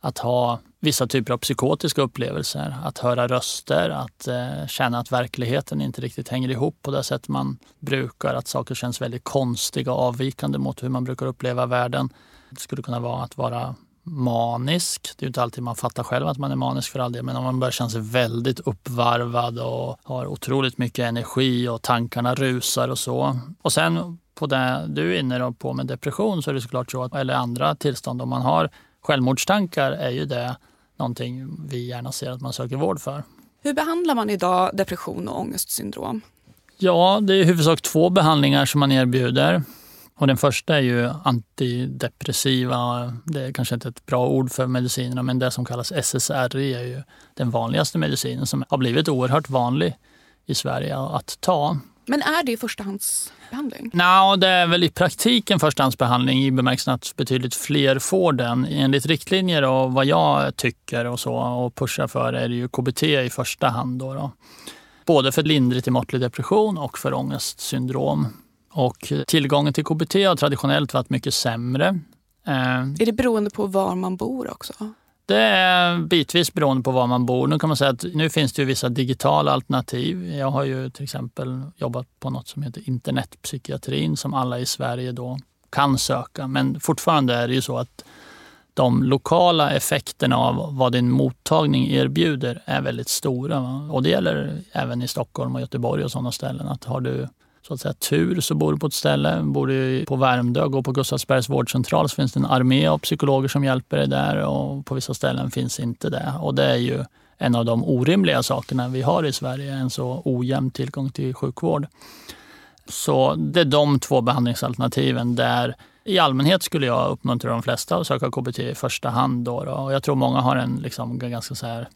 att ha vissa typer av psykotiska upplevelser. Att höra röster, att eh, känna att verkligheten inte riktigt hänger ihop på det sätt man brukar. Att saker känns väldigt konstiga och avvikande mot hur man brukar uppleva världen. Det skulle kunna vara att vara manisk. Det är inte alltid man fattar själv att man är manisk för all del, men om man börjar känna sig väldigt uppvarvad och har otroligt mycket energi och tankarna rusar och så. Och sen på det du är inne på med depression så är det såklart så, att, eller andra tillstånd, om man har självmordstankar är ju det någonting vi gärna ser att man söker vård för. Hur behandlar man idag depression och ångestsyndrom? Ja, det är i huvudsak två behandlingar som man erbjuder. Och den första är ju antidepressiva. Det är kanske inte ett bra ord för medicinerna, men det som kallas SSRI är ju den vanligaste medicinen som har blivit oerhört vanlig i Sverige att ta. Men är det förstahandsbehandling? Nej, det är väl i praktiken förstahandsbehandling i bemärkelsen att betydligt fler får den. Enligt riktlinjer och vad jag tycker och så och pushar för är det ju KBT i första hand. Då, då. Både för lindrig till måttlig depression och för ångestsyndrom. Och tillgången till KBT har traditionellt varit mycket sämre. Eh, är det beroende på var man bor också? Det är bitvis beroende på var man bor. Nu kan man säga att nu finns det ju vissa digitala alternativ. Jag har ju till exempel jobbat på något som heter internetpsykiatrin som alla i Sverige då kan söka. Men fortfarande är det ju så att de lokala effekterna av vad din mottagning erbjuder är väldigt stora. Och det gäller även i Stockholm och Göteborg och sådana ställen. Att har du så att säga, tur så bor du på ett ställe. Bor du på Värmdö, går på Gustavsbergs vårdcentral så finns det en armé av psykologer som hjälper dig där och på vissa ställen finns inte det. Och det är ju en av de orimliga sakerna vi har i Sverige, en så ojämn tillgång till sjukvård. Så det är de två behandlingsalternativen där i allmänhet skulle jag uppmuntra de flesta att söka KBT i första hand. Då, då. Och jag tror många har en liksom ganska så här,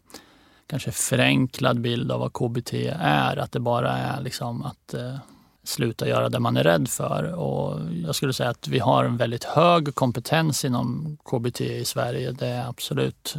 kanske förenklad bild av vad KBT är. Att det bara är liksom att eh, sluta göra det man är rädd för. Och jag skulle säga att vi har en väldigt hög kompetens inom KBT i Sverige. Det är absolut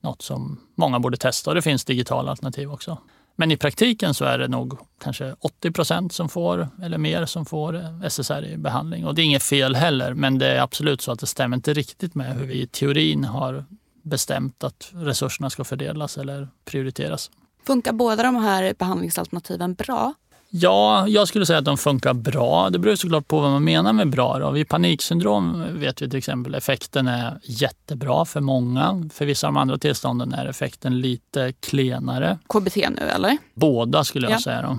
något som många borde testa och det finns digitala alternativ också. Men i praktiken så är det nog kanske 80 procent som får, eller mer, som får SSRI-behandling. Och det är inget fel heller, men det är absolut så att det stämmer inte riktigt med hur vi i teorin har bestämt att resurserna ska fördelas eller prioriteras. Funkar båda de här behandlingsalternativen bra? Ja, jag skulle säga att de funkar bra. Det beror såklart på vad man menar med bra. Då. Vid paniksyndrom vet vi till exempel effekten är jättebra för många. För vissa av de andra tillstånden är effekten lite klenare. KBT nu eller? Båda skulle jag ja. säga. Då.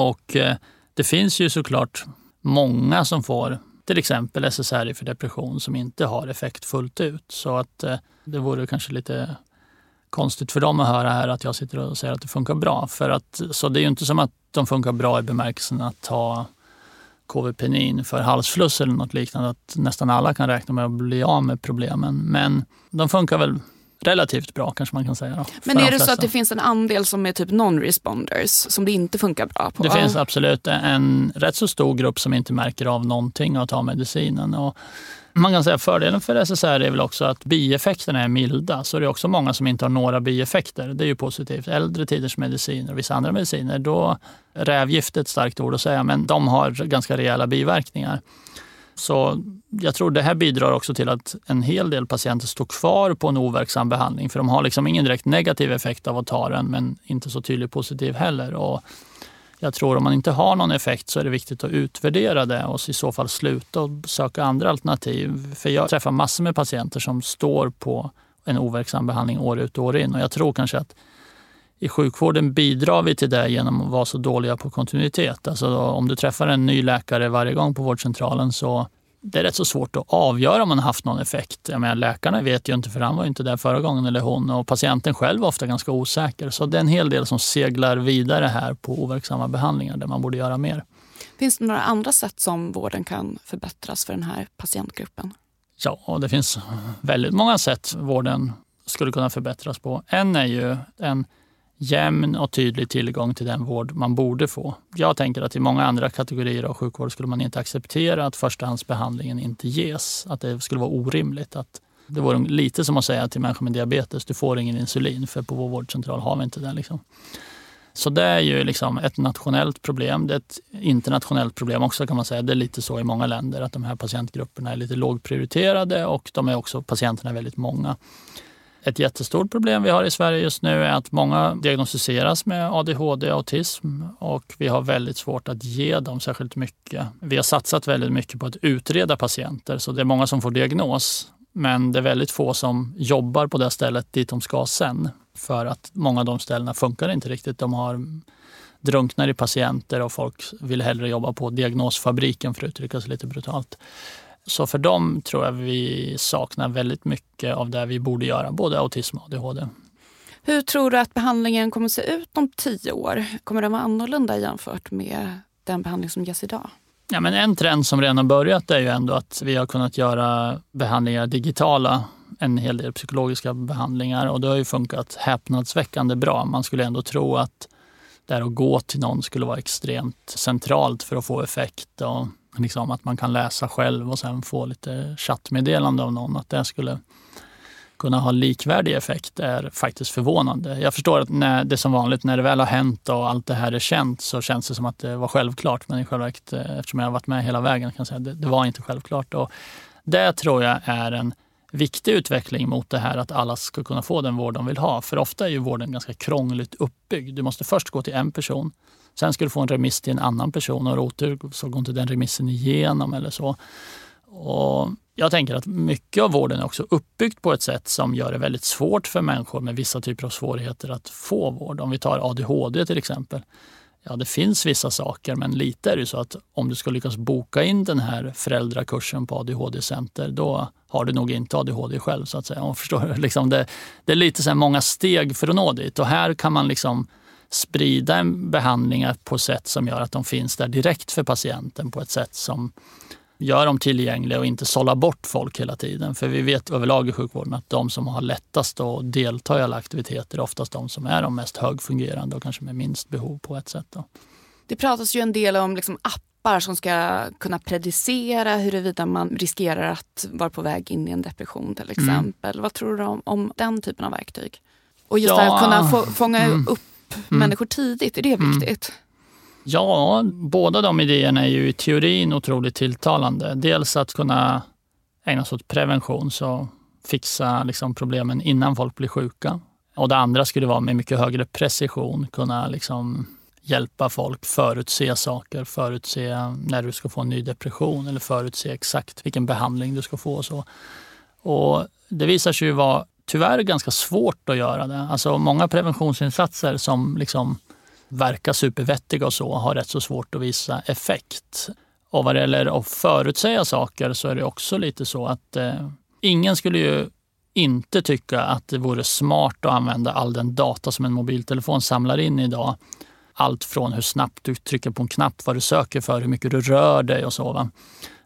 Och eh, det finns ju såklart många som får till exempel SSRI för depression som inte har effekt fullt ut. Så att eh, det vore kanske lite konstigt för dem att höra här att jag sitter och säger att det funkar bra. För att, så det är ju inte som att de funkar bra i bemärkelsen att ta KVPenin för halsfluss eller något liknande. Att nästan alla kan räkna med att bli av med problemen. Men de funkar väl relativt bra kanske man kan säga. Då, Men är det så att det finns en andel som är typ non-responders som det inte funkar bra på? Det finns absolut en rätt så stor grupp som inte märker av någonting att ta medicinen. Och man kan säga att fördelen för SSR är väl också att bieffekterna är milda. Så det är också många som inte har några bieffekter. Det är ju positivt. Äldre tiders mediciner och vissa andra mediciner, då rävgift är ett starkt ord att säga, men de har ganska rejäla biverkningar. Så jag tror det här bidrar också till att en hel del patienter står kvar på en overksam behandling. För de har liksom ingen direkt negativ effekt av att ta den, men inte så tydligt positiv heller. Och jag tror om man inte har någon effekt så är det viktigt att utvärdera det och i så fall sluta och söka andra alternativ. För jag träffar massor med patienter som står på en overksam behandling år ut och år in och jag tror kanske att i sjukvården bidrar vi till det genom att vara så dåliga på kontinuitet. Alltså om du träffar en ny läkare varje gång på vårdcentralen så det är rätt så svårt att avgöra om man har haft någon effekt. Jag menar, läkarna vet ju inte för han var inte där förra gången eller hon och patienten själv är ofta ganska osäker. Så det är en hel del som seglar vidare här på overksamma behandlingar där man borde göra mer. Finns det några andra sätt som vården kan förbättras för den här patientgruppen? Ja, det finns väldigt många sätt vården skulle kunna förbättras på. En är ju en jämn och tydlig tillgång till den vård man borde få. Jag tänker att i många andra kategorier av sjukvård skulle man inte acceptera att förstahandsbehandlingen inte ges. Att det skulle vara orimligt. Att det vore lite som att säga till människor med diabetes, du får ingen insulin för på vår vårdcentral har vi inte det. Liksom. Så det är ju liksom ett nationellt problem. Det är ett internationellt problem också kan man säga. Det är lite så i många länder att de här patientgrupperna är lite lågprioriterade och de är också patienterna är väldigt många. Ett jättestort problem vi har i Sverige just nu är att många diagnostiseras med ADHD och autism och vi har väldigt svårt att ge dem särskilt mycket. Vi har satsat väldigt mycket på att utreda patienter så det är många som får diagnos men det är väldigt få som jobbar på det stället dit de ska sen för att många av de ställena funkar inte riktigt. De har drunknar i patienter och folk vill hellre jobba på diagnosfabriken för att uttrycka sig lite brutalt. Så för dem tror jag vi saknar väldigt mycket av det vi borde göra, både autism och ADHD. Hur tror du att behandlingen kommer att se ut om tio år? Kommer den vara annorlunda jämfört med den behandling som ges idag? Ja, men en trend som redan har börjat är ju ändå att vi har kunnat göra behandlingar digitala, en hel del psykologiska behandlingar och det har ju funkat häpnadsväckande bra. Man skulle ändå tro att det här att gå till någon skulle vara extremt centralt för att få effekt. Och liksom att man kan läsa själv och sen få lite chattmeddelande av någon. Att det skulle kunna ha likvärdig effekt är faktiskt förvånande. Jag förstår att när det som vanligt, när det väl har hänt och allt det här är känt så känns det som att det var självklart. Men i själva verket, eh, eftersom jag har varit med hela vägen, kan jag säga att det, det var inte självklart. Och det tror jag är en viktig utveckling mot det här att alla ska kunna få den vård de vill ha. För ofta är ju vården ganska krångligt uppbyggd. Du måste först gå till en person Sen ska du få en remiss till en annan person och otur så går inte den remissen igenom eller så. Och jag tänker att mycket av vården är också uppbyggt på ett sätt som gör det väldigt svårt för människor med vissa typer av svårigheter att få vård. Om vi tar ADHD till exempel. Ja, det finns vissa saker, men lite är det så att om du ska lyckas boka in den här föräldrakursen på ADHD-center, då har du nog inte ADHD själv. så att säga. Om förstår *laughs* liksom det, det är lite så många steg för att nå dit och här kan man liksom sprida en behandling på sätt som gör att de finns där direkt för patienten på ett sätt som gör dem tillgängliga och inte sålla bort folk hela tiden. För vi vet överlag i sjukvården att de som har lättast att delta i alla aktiviteter är oftast de som är de mest högfungerande och kanske med minst behov på ett sätt. Då. Det pratas ju en del om liksom appar som ska kunna predicera huruvida man riskerar att vara på väg in i en depression till mm. exempel. Mm. Vad tror du om, om, den typen av verktyg? Och just ja. att kunna få, fånga mm. upp mm. människor tidigt, är det mm. viktigt? Ja, båda de idéerna är ju i teorin otroligt tilltalande. Dels att kunna ägna sig åt prevention, så fixa liksom problemen innan folk blir sjuka. Och det andra skulle vara med mycket högre precision, kunna liksom hjälpa folk förutse saker, förutse när du ska få en ny depression eller förutse exakt vilken behandling du ska få. Och så. Och det visar sig ju vara tyvärr ganska svårt att göra det. Alltså många preventionsinsatser som liksom verkar supervettiga och så har rätt så svårt att visa effekt. Och vad det gäller att förutsäga saker så är det också lite så att eh, ingen skulle ju inte tycka att det vore smart att använda all den data som en mobiltelefon samlar in idag. Allt från hur snabbt du trycker på en knapp, vad du söker för, hur mycket du rör dig och så. Va?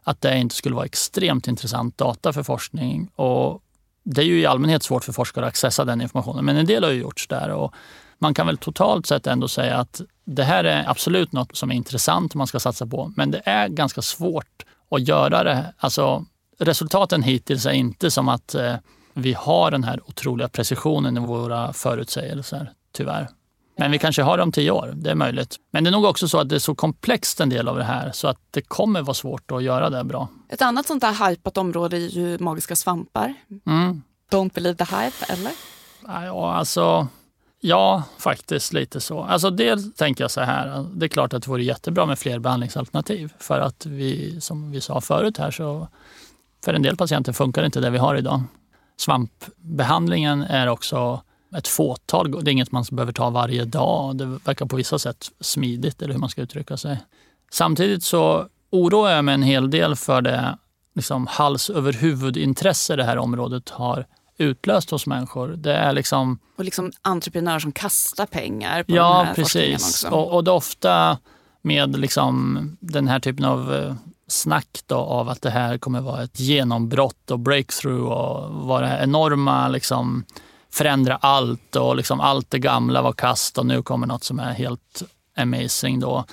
Att det inte skulle vara extremt intressant data för forskning. Och det är ju i allmänhet svårt för forskare att accessa den informationen, men en del har ju gjorts där. Och man kan väl totalt sett ändå säga att det här är absolut något som är intressant man ska satsa på, men det är ganska svårt att göra det. Alltså, resultaten hittills är inte som att eh, vi har den här otroliga precisionen i våra förutsägelser, tyvärr. Men vi kanske har det om tio år, det är möjligt. Men det är nog också så att det är så komplext en del av det här så att det kommer vara svårt att göra det bra. Ett annat sånt där hypat område är ju magiska svampar. Mm. Don't believe the hype, eller? Ja, alltså Ja, faktiskt lite så. Alltså det tänker jag så här, det är klart att det vore jättebra med fler behandlingsalternativ. För att vi, som vi sa förut här, så för en del patienter funkar inte det vi har idag. Svampbehandlingen är också ett fåtal, det är inget man behöver ta varje dag. Det verkar på vissa sätt smidigt, eller hur man ska uttrycka sig. Samtidigt så oroar jag mig en hel del för det liksom, hals över huvud-intresse det här området har utlöst hos människor. Det är liksom... Och liksom entreprenörer som kastar pengar på ja, den här precis. också. Och, och det är ofta med liksom den här typen av eh, snack då av att det här kommer vara ett genombrott och breakthrough och vara enorma, liksom, förändra allt och liksom allt det gamla var kast och nu kommer något som är helt amazing. då.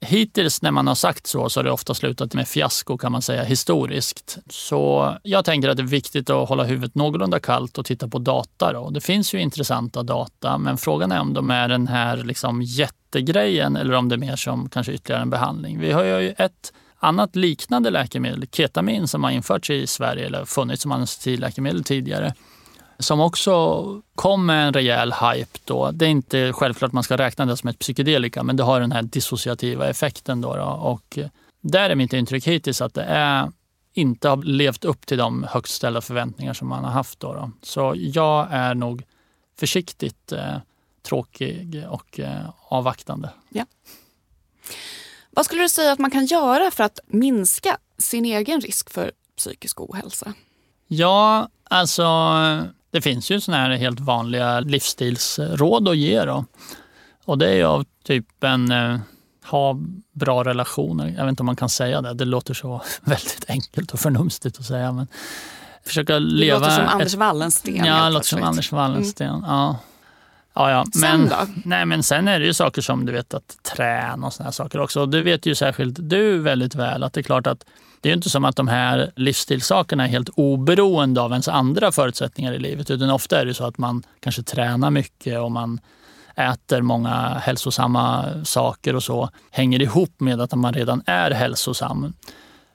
Hittills när man har sagt så, så har det ofta slutat med fiasko kan man säga historiskt. Så jag tänker att det är viktigt att hålla huvudet någorlunda kallt och titta på data. Då. Det finns ju intressanta data, men frågan är om de är den här liksom jättegrejen eller om det är mer som kanske ytterligare en behandling. Vi har ju ett annat liknande läkemedel, ketamin, som har införts i Sverige eller funnits som anestesiläkemedel tidigare som också kom med en rejäl hype då. Det är inte självklart man ska räkna det som ett psykedelika, men det har den här dissociativa effekten. Då, då. Och där är mitt intryck hittills att det är, inte har levt upp till de högt ställda förväntningar som man har haft. Då, då. Så jag är nog försiktigt eh, tråkig och eh, avvaktande. Ja. Vad skulle du säga att man kan göra för att minska sin egen risk för psykisk ohälsa? Ja, alltså det finns ju sådana här helt vanliga livsstilsråd att ge. Då. Och det är ju av typen eh, ha bra relationer. Jag vet inte om man kan säga det. Det låter så *laughs* väldigt enkelt och förnumstigt att säga. Men försöka leva det låter som Anders Wallensten. Ja, det låter som Anders Wallensten. Mm. Ja. Ja, ja. Men, sen då? Nej, men sen är det ju saker som du vet att träna och såna saker också. Du vet ju särskilt du väldigt väl att det är klart att det är ju inte som att de här livsstilssakerna är helt oberoende av ens andra förutsättningar i livet. Utan ofta är det så att man kanske tränar mycket och man äter många hälsosamma saker och så hänger ihop med att man redan är hälsosam.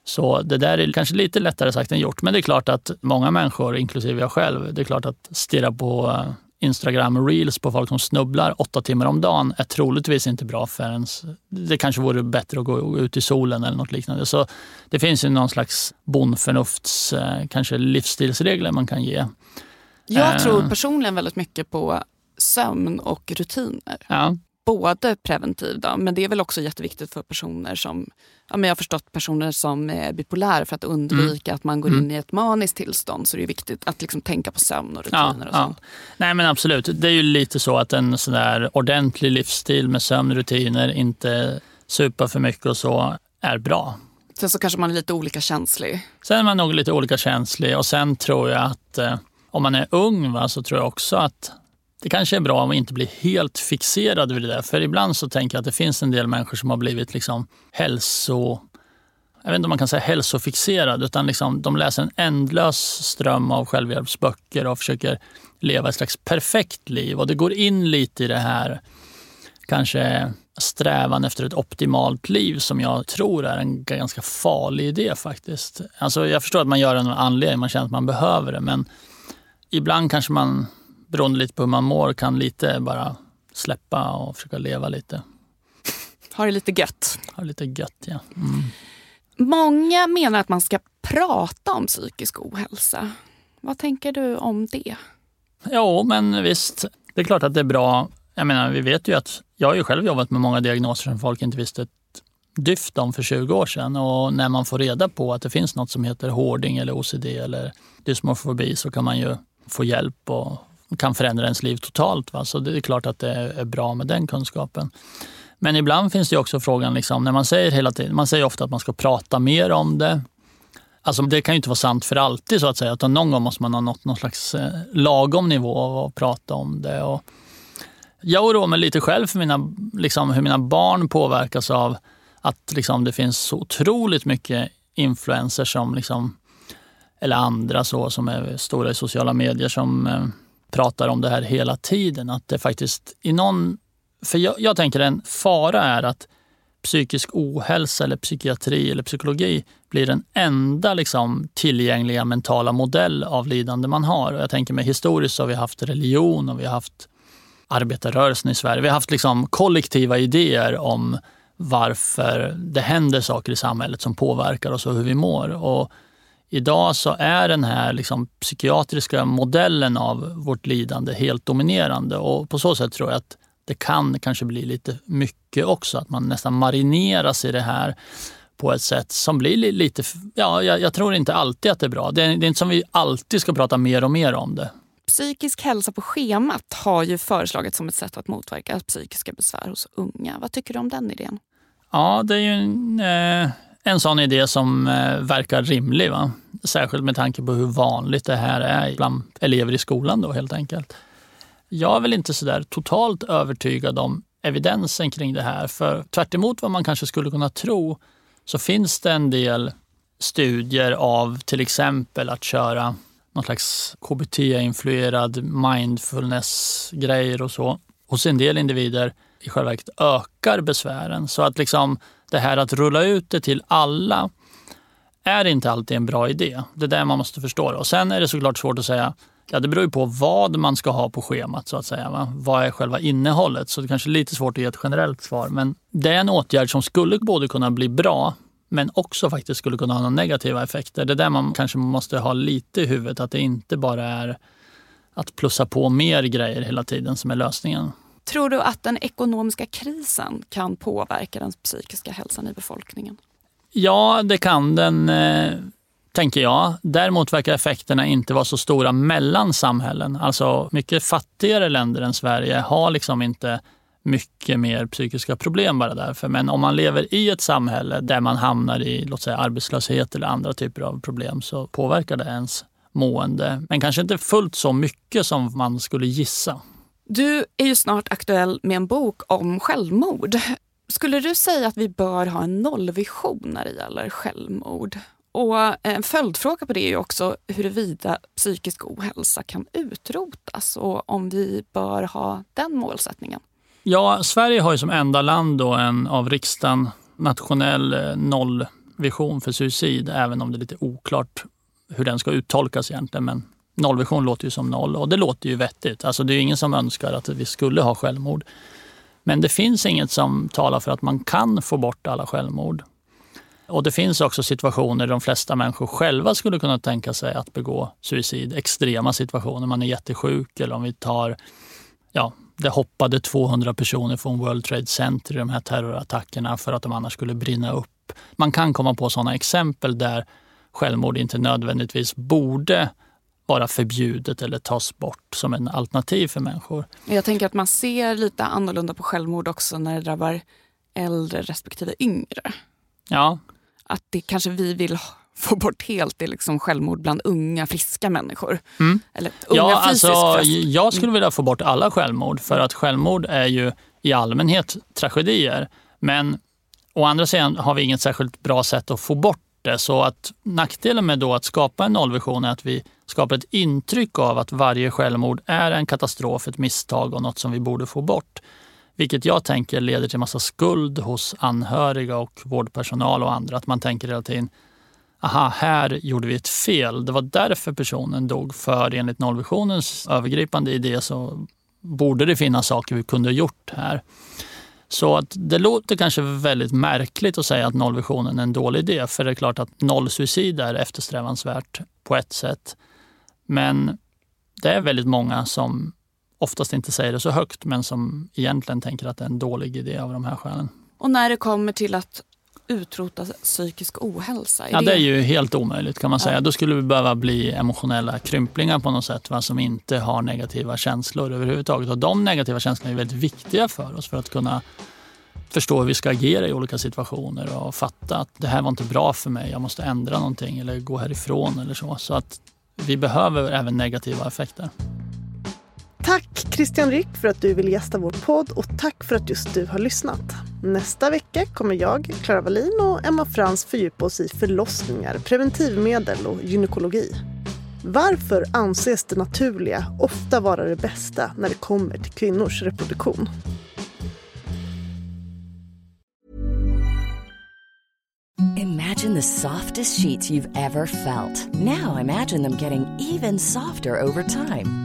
Så det där är kanske lite lättare sagt än gjort. Men det är klart att många människor, inklusive jag själv, det är klart att stirra på eh, Instagram reels på folk som snubblar åtta timmar om dagen är troligtvis inte bra för ens... Det kanske vore bättre att gå ut i solen eller något liknande. Så det finns ju någon slags bondförnufts, eh, kanske livsstilsregler man kan ge. Jag tror eh. personligen väldigt mycket på sömn och rutiner. Ja. Både preventiv, då, men det är väl också jätteviktigt för personer som ja, men jag har förstått personer som är bipolära för att undvika mm. att man går in i ett maniskt tillstånd så det är viktigt att liksom tänka på sömn och rutiner. Ja, och sånt. Ja. Nej men absolut, det är ju lite så att en sån där ordentlig livsstil med sömnrutiner, inte supa för mycket och så, är bra. Sen så kanske man är lite olika känslig. Sen är man nog lite olika känslig och sen tror jag att eh, om man är ung va, så tror jag också att det kanske är bra om man inte blir helt fixerad vid det där. För ibland så tänker jag att det finns en del människor som har blivit liksom hälso... Jag vet inte om man kan säga hälsofixerad, utan liksom de läser en ändlös ström av självhjälpsböcker och försöker leva ett slags perfekt liv. Och det går in lite i det här kanske strävan efter ett optimalt liv som jag tror är en ganska farlig idé faktiskt. Alltså jag förstår att man gör det av någon anledning, man känner att man behöver det, men ibland kanske man beroende lite på hur man mår, kan lite bara släppa och försöka leva lite. Ha det lite gött. Ha det lite gött, ja. Mm. Många menar att man ska prata om psykisk ohälsa. Vad tänker du om det? Jo, men visst. Det är klart att det är bra. Jag menar, vi vet ju att jag har ju själv jobbat med många diagnoser som folk inte visste ett dyft om för 20 år sedan. Och när man får reda på att det finns något som heter hoarding eller OCD eller dysmorfobi så kan man ju få hjälp och kan förändra ens liv totalt. Va? Så det är klart att det är bra med den kunskapen. Men ibland finns det också frågan, liksom, när man säger hela tiden, man säger ofta att man ska prata mer om det. Alltså det kan ju inte vara sant för alltid så att säga, utan någon gång måste man ha nått någon slags eh, lagom nivå och prata om det. Och jag oroar mig lite själv för mina, liksom, hur mina barn påverkas av att liksom, det finns så otroligt mycket influencers som liksom, eller andra så som är stora i sociala medier som eh, pratar om det här hela tiden. Att det faktiskt i någon... För jag, jag tänker en fara är att psykisk ohälsa eller psykiatri eller psykologi blir den enda liksom, tillgängliga mentala modell av lidande man har. Och jag tänker mig historiskt så har vi haft religion och vi har haft arbetarrörelsen i Sverige. Vi har haft liksom, kollektiva idéer om varför det händer saker i samhället som påverkar oss och hur vi mår. Och Idag så är den här liksom psykiatriska modellen av vårt lidande helt dominerande och på så sätt tror jag att det kan kanske bli lite mycket också, att man nästan marineras i det här på ett sätt som blir lite... Ja, jag, jag tror inte alltid att det är bra. Det är, det är inte som vi alltid ska prata mer och mer om det. Psykisk hälsa på schemat har ju föreslagits som ett sätt att motverka psykiska besvär hos unga. Vad tycker du om den idén? Ja, det är ju en, eh, en sån idé som eh, verkar rimlig. Va? Särskilt med tanke på hur vanligt det här är bland elever i skolan då helt enkelt. Jag är väl inte sådär totalt övertygad om evidensen kring det här. För tvärt vad man kanske skulle kunna tro så finns det en del studier av till exempel att köra någon slags KBT-influerad mindfulness-grejer och så hos en del individer i själva verket ökar besvären. Så att liksom det här att rulla ut det till alla är inte alltid en bra idé. Det är det man måste förstå. Och sen är det såklart svårt att säga, ja det beror ju på vad man ska ha på schemat så att säga. Va? Vad är själva innehållet? Så det kanske är lite svårt att ge ett generellt svar. Men det är en åtgärd som skulle både kunna bli bra men också faktiskt skulle kunna ha några negativa effekter. Det är där man kanske måste ha lite i huvudet, att det inte bara är att plussa på mer grejer hela tiden som är lösningen. Tror du att den ekonomiska krisen kan påverka den psykiska hälsan i befolkningen? Ja, det kan den, eh, tänker jag. Däremot verkar effekterna inte vara så stora mellan samhällen. Alltså mycket fattigare länder än Sverige har liksom inte mycket mer psykiska problem bara därför. Men om man lever i ett samhälle där man hamnar i låt säga, arbetslöshet eller andra typer av problem så påverkar det ens mående. Men kanske inte fullt så mycket som man skulle gissa. Du är ju snart aktuell med en bok om självmord. Skulle du säga att vi bör ha en nollvision när det gäller självmord? Och eh, en följdfråga på det är ju också huruvida psykisk ohälsa kan utrotas och om vi bör ha den målsättningen. Ja, Sverige har ju som enda land då en av riksdagen nationell eh, nollvision för suicid, även om det är lite oklart hur den ska uttolkas egentligen. Men nollvision låter ju som noll och det låter ju vettigt. Alltså det är ju ingen som önskar att vi skulle ha självmord. Men det finns inget som talar för att man kan få bort alla självmord. Och det finns också situationer där de flesta människor själva skulle kunna tänka sig att begå suicid. Extrema situationer, man är jättesjuk eller om vi tar ja, det hoppade 200 personer från World Trade Center i de här terrorattackerna för att de annars skulle brinna upp. Man kan komma på sådana exempel där självmord inte nödvändigtvis borde vara förbjudet eller tas bort som en alternativ för människor. Jag tänker att man ser lite annorlunda på självmord också när det drabbar äldre respektive yngre. Ja. Att det kanske vi vill få bort helt är liksom självmord bland unga friska människor. Mm. Eller unga ja, fysiskt alltså, jag skulle vilja få bort alla självmord för att självmord är ju i allmänhet tragedier. Men å andra sidan har vi inget särskilt bra sätt att få bort det. Så att nackdelen med då att skapa en nollvision är att vi skapar ett intryck av att varje självmord är en katastrof, ett misstag och något som vi borde få bort. Vilket jag tänker leder till massa skuld hos anhöriga och vårdpersonal och andra. Att man tänker hela tiden, aha, här gjorde vi ett fel. Det var därför personen dog. För enligt nollvisionens övergripande idé så borde det finnas saker vi kunde ha gjort här. Så att det låter kanske väldigt märkligt att säga att nollvisionen är en dålig idé. För det är klart att nollsuicid är eftersträvansvärt på ett sätt. Men det är väldigt många som oftast inte säger det så högt men som egentligen tänker att det är en dålig idé av de här skälen. Och när det kommer till att utrota psykisk ohälsa? Är Ja, det är ju helt omöjligt kan man säga. Då skulle vi behöva bli emotionella krymplingar på något sätt va, som inte har negativa känslor överhuvudtaget. Och de negativa känslorna är väldigt viktiga för oss för att kunna förstå hur vi ska agera i olika situationer och fatta att det här var inte bra för mig, jag måste ändra någonting eller gå härifrån eller så. Så att vi behöver även negativa effekter. Tack Christian Rick för att du vill gästa vår podd och tack för att just du har lyssnat. Nästa vecka kommer jag, Clara Wallin och Emma Frans fördjupa oss i förlossningar, preventivmedel och gynekologi. Varför anses det naturliga ofta vara det bästa när det kommer till kvinnors reproduktion? Imagine the softest sheets you've ever felt. Now imagine them getting even softer over time.